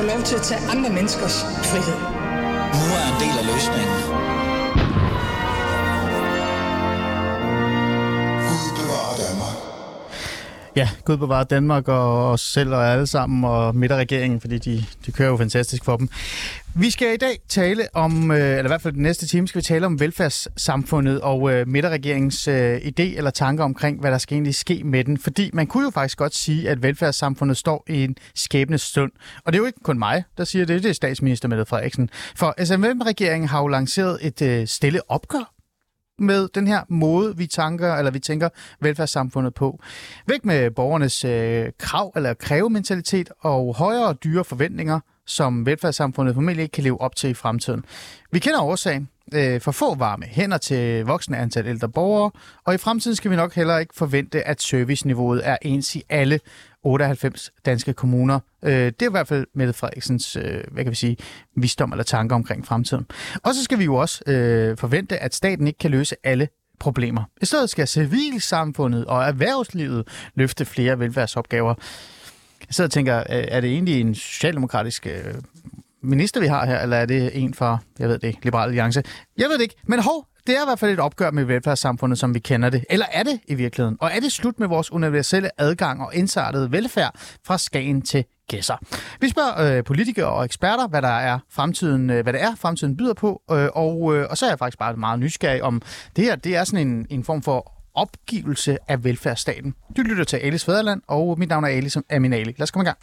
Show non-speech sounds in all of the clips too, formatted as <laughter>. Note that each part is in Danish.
få lov til at tage andre menneskers frihed. Nu er en del af løsningen. Ja, Gud bevarer Danmark og os selv og alle sammen og midterregeringen, fordi de, de kører jo fantastisk for dem. Vi skal i dag tale om, øh, eller i hvert fald den næste time, skal vi tale om velfærdssamfundet og øh, midterregeringens øh, idé eller tanker omkring, hvad der skal egentlig ske med den. Fordi man kunne jo faktisk godt sige, at velfærdssamfundet står i en skæbne stund. Og det er jo ikke kun mig, der siger det, det er statsminister Mette Frederiksen. For SMM-regeringen har jo lanceret et øh, stille opgør med den her måde, vi tænker, eller vi tænker velfærdssamfundet på. Væk med borgernes øh, krav eller krævementalitet og højere og dyre forventninger, som velfærdssamfundet formentlig ikke kan leve op til i fremtiden. Vi kender årsagen. Øh, for få varme hænder til voksne antal ældre borgere, og i fremtiden skal vi nok heller ikke forvente, at serviceniveauet er ens i alle 98 danske kommuner. Øh, det er i hvert fald Mette Frederiksens, øh, hvad kan vi sige, visdom eller tanker omkring fremtiden. Og så skal vi jo også øh, forvente, at staten ikke kan løse alle problemer. I stedet skal civilsamfundet og erhvervslivet løfte flere velfærdsopgaver. Jeg sidder og tænker, øh, er det egentlig en socialdemokratisk øh, minister, vi har her, eller er det en fra, jeg ved det ikke, Liberal Alliance? Jeg ved det ikke, men hov, det er i hvert fald et opgør med velfærdssamfundet, som vi kender det. Eller er det i virkeligheden? Og er det slut med vores universelle adgang og indsartede velfærd fra Skagen til Gæsser? Vi spørger øh, politikere og eksperter, hvad der er fremtiden, øh, hvad det er, fremtiden byder på, øh, og, øh, og så er jeg faktisk bare meget nysgerrig om det her. Det er sådan en, en form for opgivelse af velfærdsstaten. Du lytter til Alice Fæderland, og mit navn er Alice Aminali. Lad os komme i gang.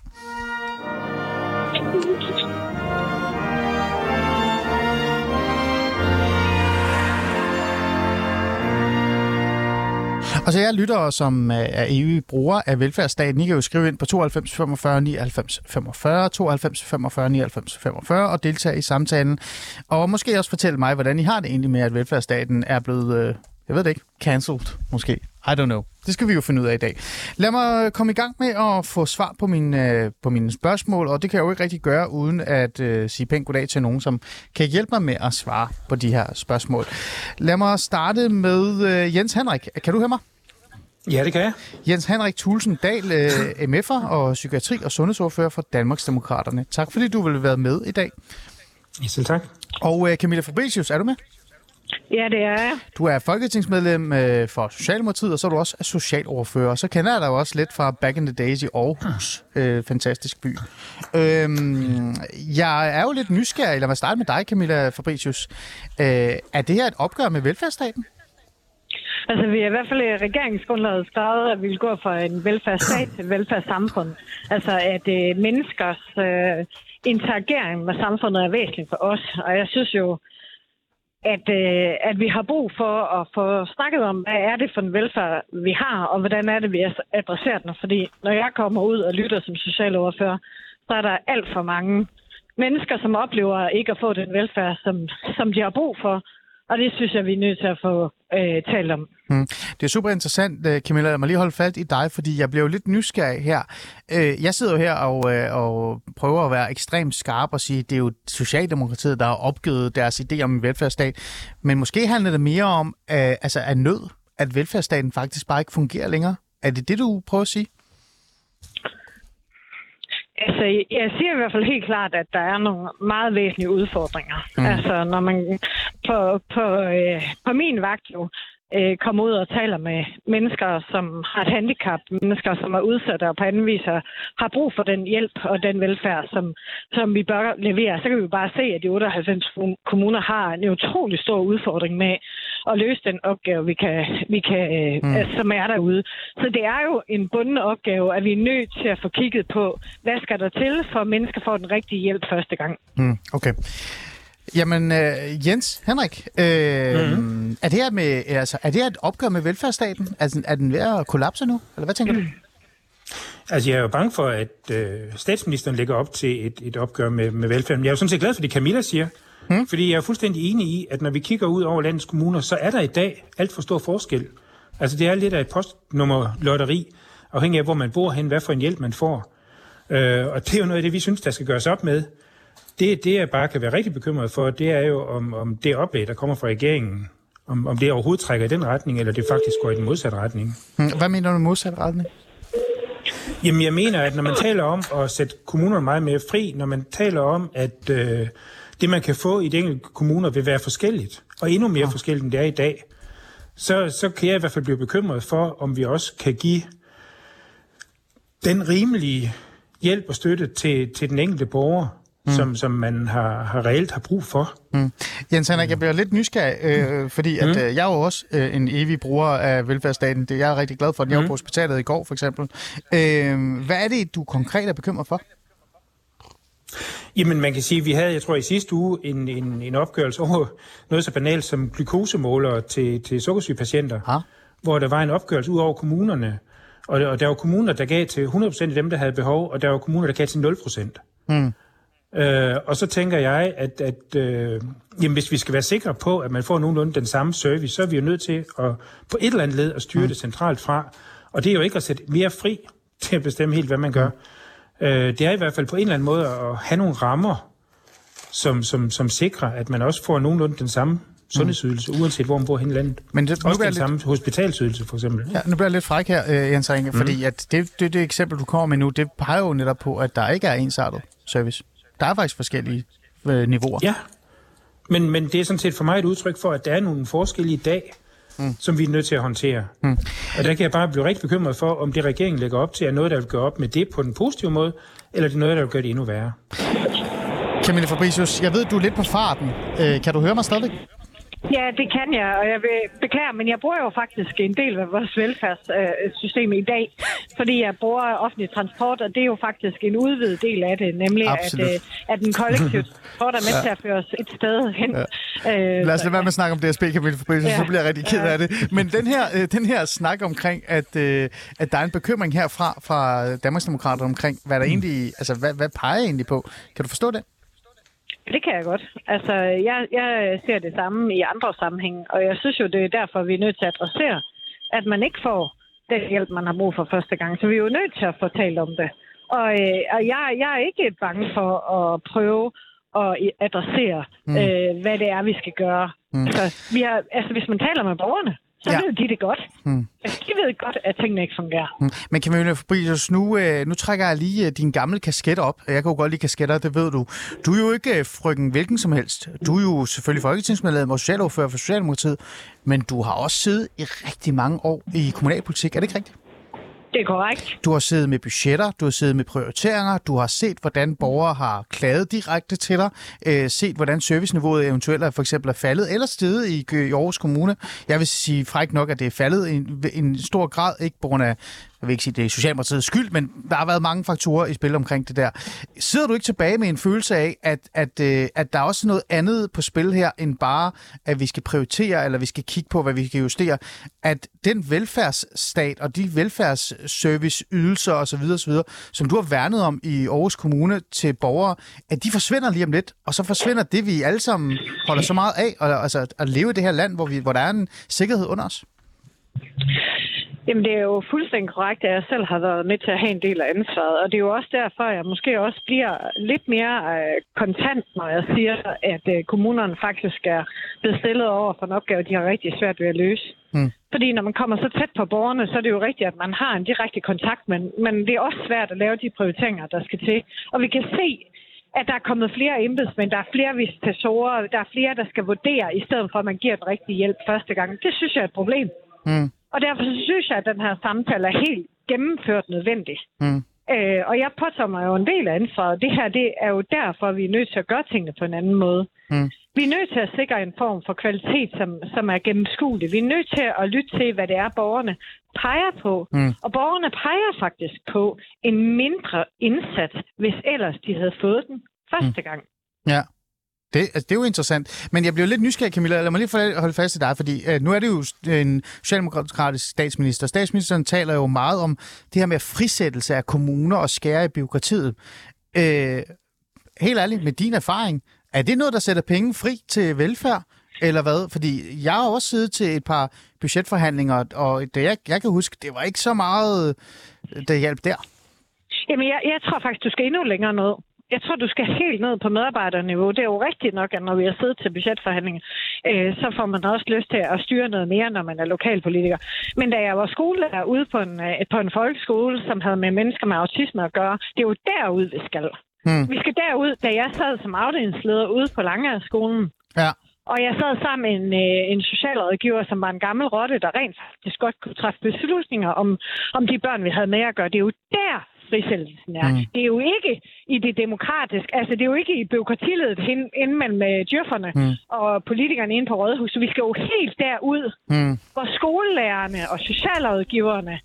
Og så jeg lytter, som øh, er evige bruger af velfærdsstaten, I kan jo skrive ind på 92 45 99 45, 92 45 99 45 og deltage i samtalen. Og måske også fortælle mig, hvordan I har det egentlig med, at velfærdsstaten er blevet, øh, jeg ved det ikke, cancelled måske. I don't know. Det skal vi jo finde ud af i dag. Lad mig komme i gang med at få svar på mine, øh, på mine spørgsmål, og det kan jeg jo ikke rigtig gøre, uden at øh, sige pænt goddag til nogen, som kan hjælpe mig med at svare på de her spørgsmål. Lad mig starte med øh, Jens Henrik. Kan du høre mig? Ja, det kan jeg. Jens Henrik Thulsen Dahl, øh, MF'er og psykiatri- og sundhedsordfører for Danmarksdemokraterne. Tak fordi du vil være med i dag. Ja, selv tak. Og øh, Camilla Fabricius, er du med? Ja, det er jeg. Du er folketingsmedlem øh, for Socialdemokratiet, og så er du også socialordfører. Så kender jeg dig også lidt fra Back in the Days i Aarhus. Øh, fantastisk by. Øhm, jeg er jo lidt nysgerrig. Lad mig starte med dig, Camilla Fabricius. Øh, er det her et opgør med velfærdsstaten? Altså, vi har i hvert fald i regeringsgrundlaget skrevet, at vi vil gå fra en velfærdsstat til et velfærdssamfund. Altså, at øh, menneskers øh, interagering med samfundet er væsentligt for os. Og jeg synes jo, at, øh, at vi har brug for at få snakket om, hvad er det for en velfærd, vi har, og hvordan er det, vi adresserer den. Fordi når jeg kommer ud og lytter som socialoverfører, så er der alt for mange mennesker, som oplever ikke at få den velfærd, som, som de har brug for. Og det synes jeg, vi er nødt til at få øh, talt om. Mm. Det er super interessant, øh, Camilla. Lad mig lige holde fast i dig, fordi jeg blev lidt nysgerrig her. Øh, jeg sidder jo her og, øh, og prøver at være ekstremt skarp og sige, at det er jo Socialdemokratiet, der har opgivet deres idé om en velfærdsstat. Men måske handler det mere om altså af nød, at velfærdsstaten faktisk bare ikke fungerer længere. Er det det, du prøver at sige? Altså, jeg siger i hvert fald helt klart, at der er nogle meget væsentlige udfordringer. Mm. Altså, når man på, på, øh, på min vagt jo øh, kommer ud og taler med mennesker, som har et handicap, mennesker, som er udsatte og på anden vis har brug for den hjælp og den velfærd, som, som vi bør levere, så kan vi bare se, at de 98 kommuner har en utrolig stor udfordring med at løse den opgave, vi kan, vi kan, mm. altså, som er derude. Så det er jo en bunden opgave, at vi er nødt til at få kigget på, hvad skal der til, for at mennesker får den rigtige hjælp første gang. Mm, okay. Jamen, øh, Jens Henrik, øh, mm-hmm. er, det her med, altså, er det her et opgør med velfærdsstaten? Altså, er den ved at kollapse nu? Eller hvad tænker mm. du? Altså, jeg er jo bange for, at øh, statsministeren lægger op til et, et opgør med, med velfærden. Jeg er jo sådan set glad for det, Camilla siger. Mm. Fordi jeg er fuldstændig enig i, at når vi kigger ud over landets kommuner, så er der i dag alt for stor forskel. Altså, det er lidt af et postnummerlotteri, afhængig af, hvor man bor hen, hvad for en hjælp man får. Øh, og det er jo noget af det, vi synes, der skal gøres op med. Det, det jeg bare kan være rigtig bekymret for, det er jo, om, om det oplæg, der kommer fra regeringen, om, om det overhovedet trækker i den retning, eller det faktisk går i den modsatte retning. Hmm, hvad mener du med modsatte retning? Jamen, jeg mener, at når man taler om at sætte kommunerne meget mere fri, når man taler om, at øh, det, man kan få i de enkelte kommuner, vil være forskelligt, og endnu mere ja. forskelligt, end det er i dag, så, så kan jeg i hvert fald blive bekymret for, om vi også kan give den rimelige hjælp og støtte til, til den enkelte borger, mm. som, som man har, har reelt har brug for. Mm. Jens Henrik, jeg bliver lidt nysgerrig, øh, fordi at, mm. øh, jeg er jo også øh, en evig bruger af velfærdsstaten. Det jeg er rigtig glad for, at jeg mm. var på hospitalet i går, for eksempel. Øh, hvad er det, du konkret er bekymret for? Jamen, man kan sige, at vi havde, jeg tror i sidste uge, en, en, en opgørelse over noget så banalt som glukosemålere til, til sukkersygepatienter, ha? hvor der var en opgørelse ud over kommunerne. Og, og der var kommuner, der gav til 100% af dem, der havde behov, og der var kommuner, der gav til 0%. Mm. Øh, og så tænker jeg, at, at øh, jamen, hvis vi skal være sikre på, at man får nogenlunde den samme service, så er vi jo nødt til at på et eller andet led at styre mm. det centralt fra. Og det er jo ikke at sætte mere fri <laughs> til at bestemme helt, hvad man gør. Mm. Øh, det er i hvert fald på en eller anden måde at have nogle rammer, som, som, som sikrer, at man også får nogenlunde den samme sundhedsydelse, mm. uanset hvor man bor hen i landet. Men det, også den lidt... samme hospitalsydelse, for eksempel. Ja, nu bliver jeg lidt fræk her, øh, Jens Ringe, mm. fordi at det, det, det eksempel, du kommer med nu, det peger jo netop på, at der ikke er ensartet service. Der er faktisk forskellige øh, niveauer. Ja, men, men det er sådan set for mig et udtryk for, at der er nogle forskelle i dag, mm. som vi er nødt til at håndtere. Mm. Og der kan jeg bare blive rigtig bekymret for, om det regeringen lægger op til, er noget, der vil gøre op med det på den positive måde, eller det er noget, der vil gøre det endnu værre. Camille Fabricius, jeg ved, du er lidt på farten. Øh, kan du høre mig stadig? Ja, det kan jeg, og jeg vil beklage, men jeg bruger jo faktisk en del af vores velfærdssystem i dag, fordi jeg bruger offentlig transport, og det er jo faktisk en udvidet del af det, nemlig at, øh, at den kollektive <laughs> transport er med ja. til at føre os et sted hen. Ja. Øh, Lad os lade være med at snakke om DSB, Camille Fabricius, ja. så bliver jeg rigtig ked af det. Men den her, øh, den her snak omkring, at, at der er en bekymring herfra fra Danmarksdemokraterne omkring, hvad der mm. egentlig, altså hvad, hvad peger egentlig på? Kan du forstå det? Det kan jeg godt. Altså, jeg, jeg ser det samme i andre sammenhænge, og jeg synes jo, det er derfor, vi er nødt til at adressere, at man ikke får den hjælp, man har brug for første gang. Så vi er jo nødt til at få talt om det. Og, øh, og jeg, jeg er ikke bange for at prøve at adressere, mm. øh, hvad det er, vi skal gøre. Mm. Altså, vi har, altså, hvis man taler med borgerne, så ja. ved de det godt. Mm. Altså, de ved godt, at tingene ikke fungerer. Mm. Men Camille Fabricius, nu, øh, nu trækker jeg lige øh, din gamle kasket op. Jeg kan jo godt lide kasketter, det ved du. Du er jo ikke øh, frygten hvilken som helst. Du er jo selvfølgelig folketingsmedlem og socialordfører for Socialdemokratiet, men du har også siddet i rigtig mange år i kommunalpolitik. Er det ikke rigtigt? Det er korrekt. Du har siddet med budgetter, du har siddet med prioriteringer, du har set, hvordan borgere har klaget direkte til dig, øh, set, hvordan serviceniveauet eventuelt er, for eksempel er faldet eller steget i, i Aarhus Kommune. Jeg vil sige frækt nok, at det er faldet i en, en stor grad, ikke på grund af jeg vil ikke sige, det er Socialdemokratiets skyld, men der har været mange faktorer i spil omkring det der. Sidder du ikke tilbage med en følelse af, at, at, øh, at der er også noget andet på spil her, end bare, at vi skal prioritere, eller vi skal kigge på, hvad vi kan justere? At den velfærdsstat og de velfærdsserviceydelser osv., osv., som du har værnet om i Aarhus Kommune til borgere, at de forsvinder lige om lidt, og så forsvinder det, vi alle sammen holder så meget af, og, altså at leve i det her land, hvor, vi, hvor der er en sikkerhed under os? Jamen, det er jo fuldstændig korrekt, at jeg selv har været med til at have en del af ansvaret. Og det er jo også derfor, at jeg måske også bliver lidt mere øh, kontant, når jeg siger, at øh, kommunerne faktisk er blevet stillet over for en opgave, de har rigtig svært ved at løse. Mm. Fordi når man kommer så tæt på borgerne, så er det jo rigtigt, at man har en direkte kontakt, men, men det er også svært at lave de prioriteringer, der skal til. Og vi kan se, at der er kommet flere embedsmænd, der er flere visitatorer, der er flere, der skal vurdere, i stedet for at man giver den rigtige hjælp første gang. Det synes jeg er et problem. Mm. Og derfor synes jeg, at den her samtale er helt gennemført nødvendig. Mm. Øh, og jeg påtager mig jo en del af ansvaret. Det her det er jo derfor, vi er nødt til at gøre tingene på en anden måde. Mm. Vi er nødt til at sikre en form for kvalitet, som, som er gennemskuelig. Vi er nødt til at lytte til, hvad det er, borgerne peger på. Mm. Og borgerne peger faktisk på en mindre indsats, hvis ellers de havde fået den første mm. gang. Ja. Det, altså, det er jo interessant. Men jeg bliver lidt nysgerrig, Camilla. Lad mig lige holde fast i dig, fordi øh, nu er det jo en socialdemokratisk statsminister. Statsministeren taler jo meget om det her med frisættelse af kommuner og skære i byråkratiet. Øh, helt ærligt, med din erfaring, er det noget, der sætter penge fri til velfærd? Eller hvad? Fordi jeg har også siddet til et par budgetforhandlinger, og det jeg, jeg kan huske, det var ikke så meget, øh, der hjalp der. Jamen, jeg, jeg tror faktisk, du skal endnu længere ned jeg tror, du skal helt ned på medarbejderniveau. Det er jo rigtigt nok, at når vi har siddet til budgetforhandlinger, øh, så får man også lyst til at styre noget mere, når man er lokalpolitiker. Men da jeg var skolelærer ude på en, øh, på en folkeskole, som havde med mennesker med autisme at gøre, det er jo derud, vi skal. Hmm. Vi skal derud, da jeg sad som afdelingsleder ude på Langeskolen. Ja. Og jeg sad sammen med en, øh, en socialrådgiver, som var en gammel rotte, der rent faktisk godt kunne træffe beslutninger om, om de børn, vi havde med at gøre. Det er jo der, frisættelsen er. Mm. Mm. Det er jo ikke i det demokratiske, altså det er jo ikke i byråkratiledet hen- inde mellem øh, djøfferne Mm. mm. og politikerne inde på Rådhuset. Vi skal jo helt derud, Hmm. hvor skolelærerne og socialrådgiverne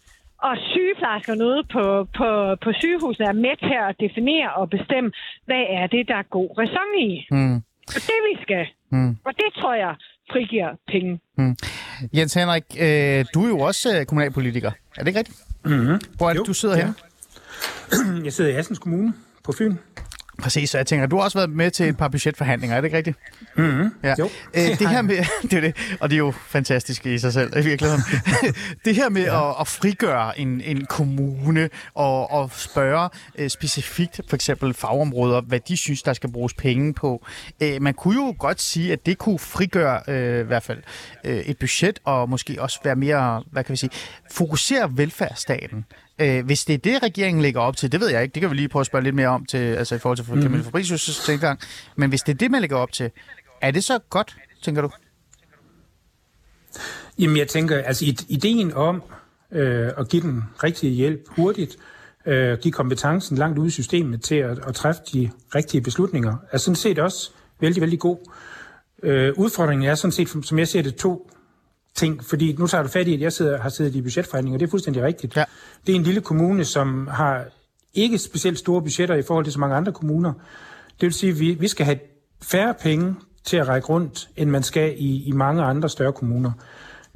og sygeplejerskerne ude på, på, på sygehusene er med til at definere og bestemme, hvad er det, der er god ræson i. Hmm. Og det vi skal. Hmm. Og det tror jeg frigiver penge. Jens Henrik, øh, du er jo også øh, kommunalpolitiker. Er det ikke rigtigt? Mm-hmm. Hvor er det, Jo, du sidder ja. her? <clears throat> Jeg sidder i Assens Kommune på Fyn. Præcis, så jeg tænker, du har også været med til et par budgetforhandlinger, er det ikke rigtigt? Mm-hmm. Ja. Jo. Øh, det her med, det er det, og det er jo fantastisk i sig selv, i virkeligheden. <laughs> det her med ja. at, at frigøre en, en kommune og, og spørge øh, specifikt for eksempel fagområder, hvad de synes, der skal bruges penge på. Øh, man kunne jo godt sige, at det kunne frigøre øh, i hvert fald øh, et budget og måske også være mere, hvad kan vi sige, fokusere velfærdsstaten. Øh, hvis det er det, regeringen lægger op til, det ved jeg ikke, det kan vi lige prøve at spørge lidt mere om til, altså i forhold til mm. Camille Fabricius' tilgang, men hvis det er det, man lægger op til, er det så godt, tænker du? Jamen, jeg tænker, altså id- ideen om øh, at give den rigtige hjælp hurtigt, øh, give kompetencen langt ude i systemet til at, at træffe de rigtige beslutninger, er sådan set også vældig, vældig god. Øh, udfordringen er sådan set, som jeg ser det, to ting, fordi nu tager du fat i, at jeg sidder, har siddet i budgetforhandlinger, det er fuldstændig rigtigt. Ja. Det er en lille kommune, som har ikke specielt store budgetter i forhold til så mange andre kommuner. Det vil sige, at vi, vi skal have færre penge til at række rundt, end man skal i, i mange andre større kommuner.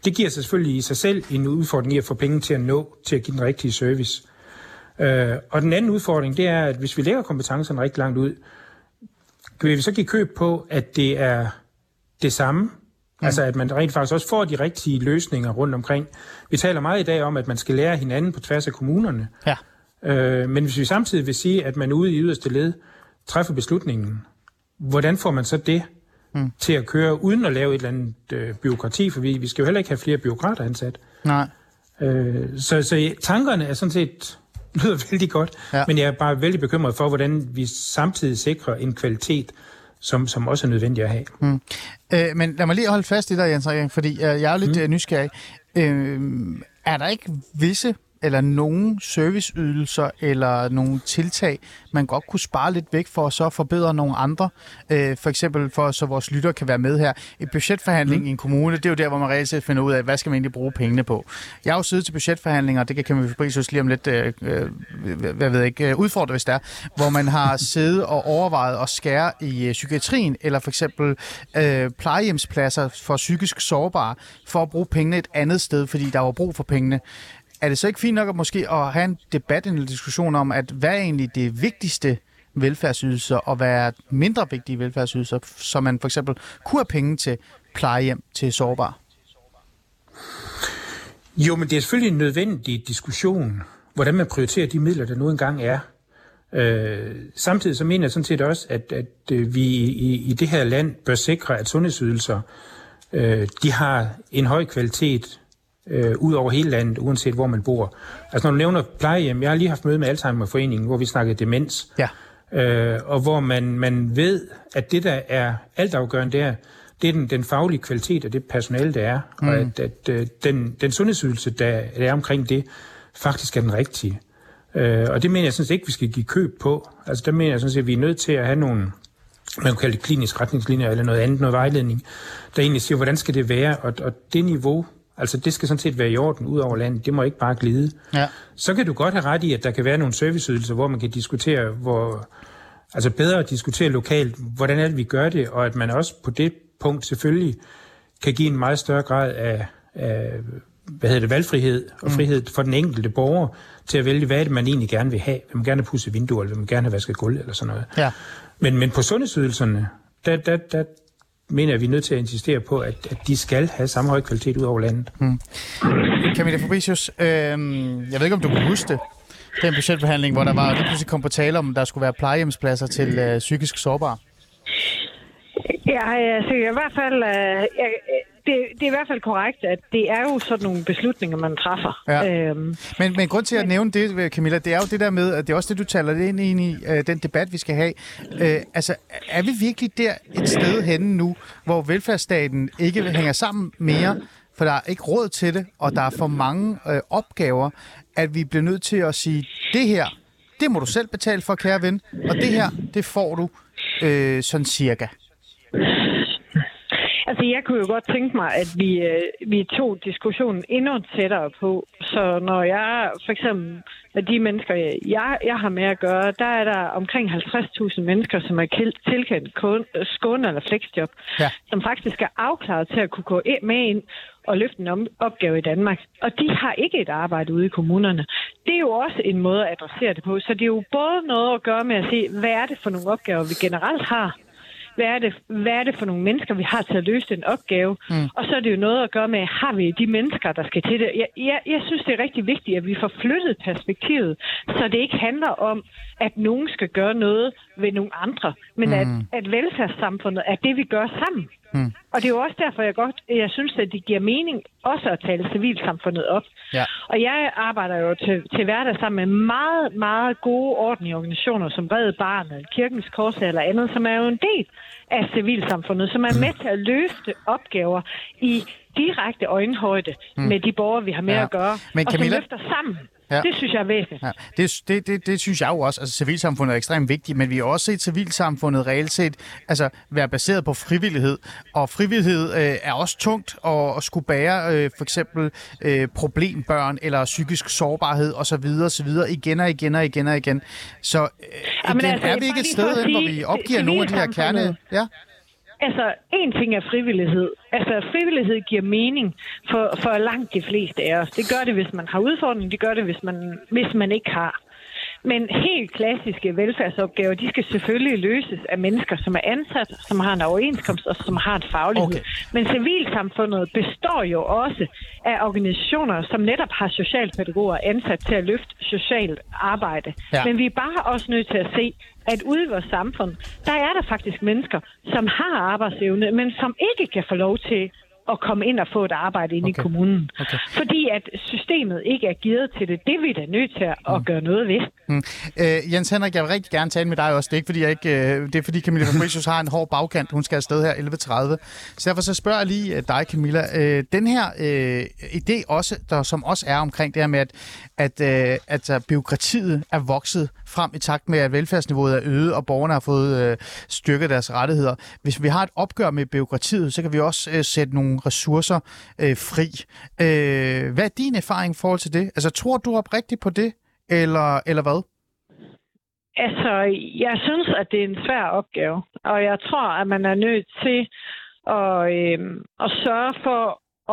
Det giver sig selvfølgelig i sig selv en udfordring i at få penge til at nå, til at give den rigtige service. Øh, og den anden udfordring, det er, at hvis vi lægger kompetencerne rigtig langt ud, vil vi så give køb på, at det er det samme, Mm. Altså at man rent faktisk også får de rigtige løsninger rundt omkring. Vi taler meget i dag om, at man skal lære hinanden på tværs af kommunerne. Ja. Øh, men hvis vi samtidig vil sige, at man ude i yderste led træffer beslutningen, hvordan får man så det mm. til at køre uden at lave et eller andet øh, byråkrati? For vi, vi skal jo heller ikke have flere byråkrater ansat. Nej. Øh, så, så tankerne er sådan set <laughs> lyder vældig godt, Ja. men jeg er bare vældig bekymret for, hvordan vi samtidig sikrer en kvalitet, som, som også er nødvendig at have. Mm. Øh, men lad mig lige holde fast i dig, Jens Erik, fordi øh, jeg er lidt mm. nysgerrig. Øh, er der ikke visse eller nogle serviceydelser eller nogle tiltag, man godt kunne spare lidt væk for at så forbedre nogle andre? Øh, for eksempel for, så vores lytter kan være med her. Et budgetforhandling mm. i en kommune, det er jo der, hvor man reelt set finder ud af, hvad skal man egentlig bruge pengene på. Jeg har jo siddet til budgetforhandlinger, det kan Camille Fabricius lige om lidt, øh, øh, hvad ved jeg ikke, øh, udfordre, hvis det er, hvor man har <laughs> siddet og overvejet at skære i øh, psykiatrien, eller for eksempel øh, plejehjemspladser for psykisk sårbare, for at bruge pengene et andet sted, fordi der var brug for pengene. Er det så ikke fint nok at måske at have en debat, en diskussion om, at hvad er egentlig det vigtigste velfærdsydelser, og hvad er mindre vigtige velfærdsydelser, så man for eksempel kunne have penge til plejehjem til sårbare? Jo, men det er selvfølgelig en nødvendig diskussion, hvordan man prioriterer de midler, der nu engang er. Øh, samtidig så mener jeg sådan set også, at, at øh, vi i, i det her land bør sikre, at sundhedsydelser øh, de har en høj kvalitet øh, ud over hele landet, uanset hvor man bor. Altså når du nævner plejehjem, jeg har lige haft møde med Alzheimerforeningen, hvor vi snakkede demens, Ja. øh, og hvor man, man ved, at det, der er altafgørende der, det er den, den faglige kvalitet af det personale, der er, mm. og at, at øh, den, den sundhedsydelse, der, der er omkring det, faktisk er den rigtige. Øh, og det mener jeg sådan set ikke, vi skal give køb på. Altså der mener jeg sådan set, at vi er nødt til at have nogle, man kan kalde det kliniske retningslinjer eller noget andet, noget vejledning, der egentlig siger, hvordan skal det være, og, og det niveau, altså det skal sådan set være i orden ud over landet, det må ikke bare glide. Ja. Så kan du godt have ret i, at der kan være nogle serviceydelser, hvor man kan diskutere, hvor, altså bedre at diskutere lokalt, hvordan er det, vi gør det, og at man også på det punkt selvfølgelig kan give en meget større grad af, af hvad hedder det, valgfrihed og frihed mm. for den enkelte borger til at vælge, hvad det, man egentlig gerne vil have. Vil man gerne pudset vinduer, eller vil man gerne have vasket gulv, eller sådan noget. Ja. Men, men på sundhedsydelserne, der, der, der mener jeg, at vi er nødt til at insistere på, at, at de skal have samme høj kvalitet ud over landet. Mm. Camilla Fabricius, øh, jeg ved ikke, om du kan huske det, den budgetbehandling, hvor der var lige pludselig kom på tale om, der skulle være plejehjemspladser til øh, psykisk sårbare. Ja, altså i hvert fald, øh, ja, det, det er i hvert fald korrekt, at det er jo sådan nogle beslutninger, man træffer. Ja. Øhm, Men, men grund til at nævne det, Camilla, det er jo det der med, at det er også det, du taler det ind i, øh, den debat, vi skal have. Øh, altså, er vi virkelig der et sted henne nu, hvor velfærdsstaten ikke hænger sammen mere, for der er ikke råd til det, og der er for mange øh, opgaver, at vi bliver nødt til at sige, det her, det må du selv betale for, kære ven, og det her, det får du øh, sådan cirka. Altså, jeg kunne jo godt tænke mig, at vi, øh, vi tog diskussionen endnu tættere på. Så når jeg, for eksempel, med de mennesker, jeg, jeg har med at gøre, der er der omkring 50.000 mennesker, som er tilkendt skåne eller flexjob, Ja. som faktisk er afklaret til at kunne gå ind- med ind og løfte en opgave i Danmark. Og de har ikke et arbejde ude i kommunerne. Det er jo også en måde at adressere det på. Så det er jo både noget at gøre med at se, hvad er det for nogle opgaver, vi generelt har, hvad er, det, hvad er det for nogle mennesker, vi har til at løse den opgave? Mm. Og så er det jo noget at gøre med, har vi de mennesker, der skal til det? Jeg, jeg, jeg synes, det er rigtig vigtigt, at vi får flyttet perspektivet, så det ikke handler om, at nogen skal gøre noget ved nogle andre, men mm. at, at velfærdssamfundet er det, vi gør sammen. Mm. Og det er jo også derfor, jeg godt, jeg synes, at det giver mening også at tale civilsamfundet op. Ja. Og jeg arbejder jo til, til hverdag sammen med meget, meget gode, ordentlige organisationer, som Red Barnet, Kirkens Kors eller andet, som er jo en del af civilsamfundet, som er med til at løfte opgaver i direkte øjenhøjde mm. med de borgere, vi har med Ja. at gøre, Men og Camilla- som løfter sammen. Ja. Det synes jeg er væsentligt. Ja, det, det, det, det synes jeg jo også. Altså, civilsamfundet er ekstremt vigtigt, men vi har også set civilsamfundet reelt set altså, være baseret på frivillighed. Og frivillighed øh, er også tungt at, at skulle bære øh, for eksempel øh, problembørn eller psykisk sårbarhed osv. osv. igen og igen og igen og igen. Så øh, Jamen igen, altså, er vi ikke et sted, hen, hvor sige, vi opgiver nogle af de her kerne... Ja? Altså, en ting er frivillighed. Altså, frivillighed giver mening for, for langt de fleste af os. Det gør det, hvis man har udfordring. Det gør det, hvis man, hvis man ikke har. Men helt klassiske velfærdsopgaver, de skal selvfølgelig løses af mennesker, som er ansat, som har en overenskomst og som har et faglighed. Okay. Men civilsamfundet består jo også af organisationer, som netop har socialpædagoger ansat til at løfte socialt arbejde. Ja. Men vi er bare også nødt til at se, at ude i vores samfund, der er der faktisk mennesker, som har arbejdsevne, men som ikke kan få lov til at komme ind og få et arbejde inde Okay. i kommunen. Okay. Fordi at systemet ikke er gearet til det. Det er vi da nødt til at Mm. gøre noget ved. Mm. Øh, Jens Henrik, jeg vil rigtig gerne tale med dig også. Det er ikke fordi, jeg ikke, øh, det er fordi Camilla Fabricius har en hård bagkant. Hun skal afsted her 11.30. Så derfor så spørger jeg lige øh, dig, Camilla. Øh, den her øh, idé også, der, som også er omkring det her med, at, at, øh, at øh, byråkratiet er vokset frem i takt med, at velfærdsniveauet er øget, og borgerne har fået øh, styrket deres rettigheder. Hvis vi har et opgør med byråkratiet, så kan vi også øh, sætte nogle ressourcer øh, fri. Øh, hvad er din erfaring i forhold til det? Altså, tror du oprigtigt på det, eller, eller hvad? Altså, jeg synes, at det er en svær opgave. Og jeg tror, at man er nødt til at, øh, at sørge for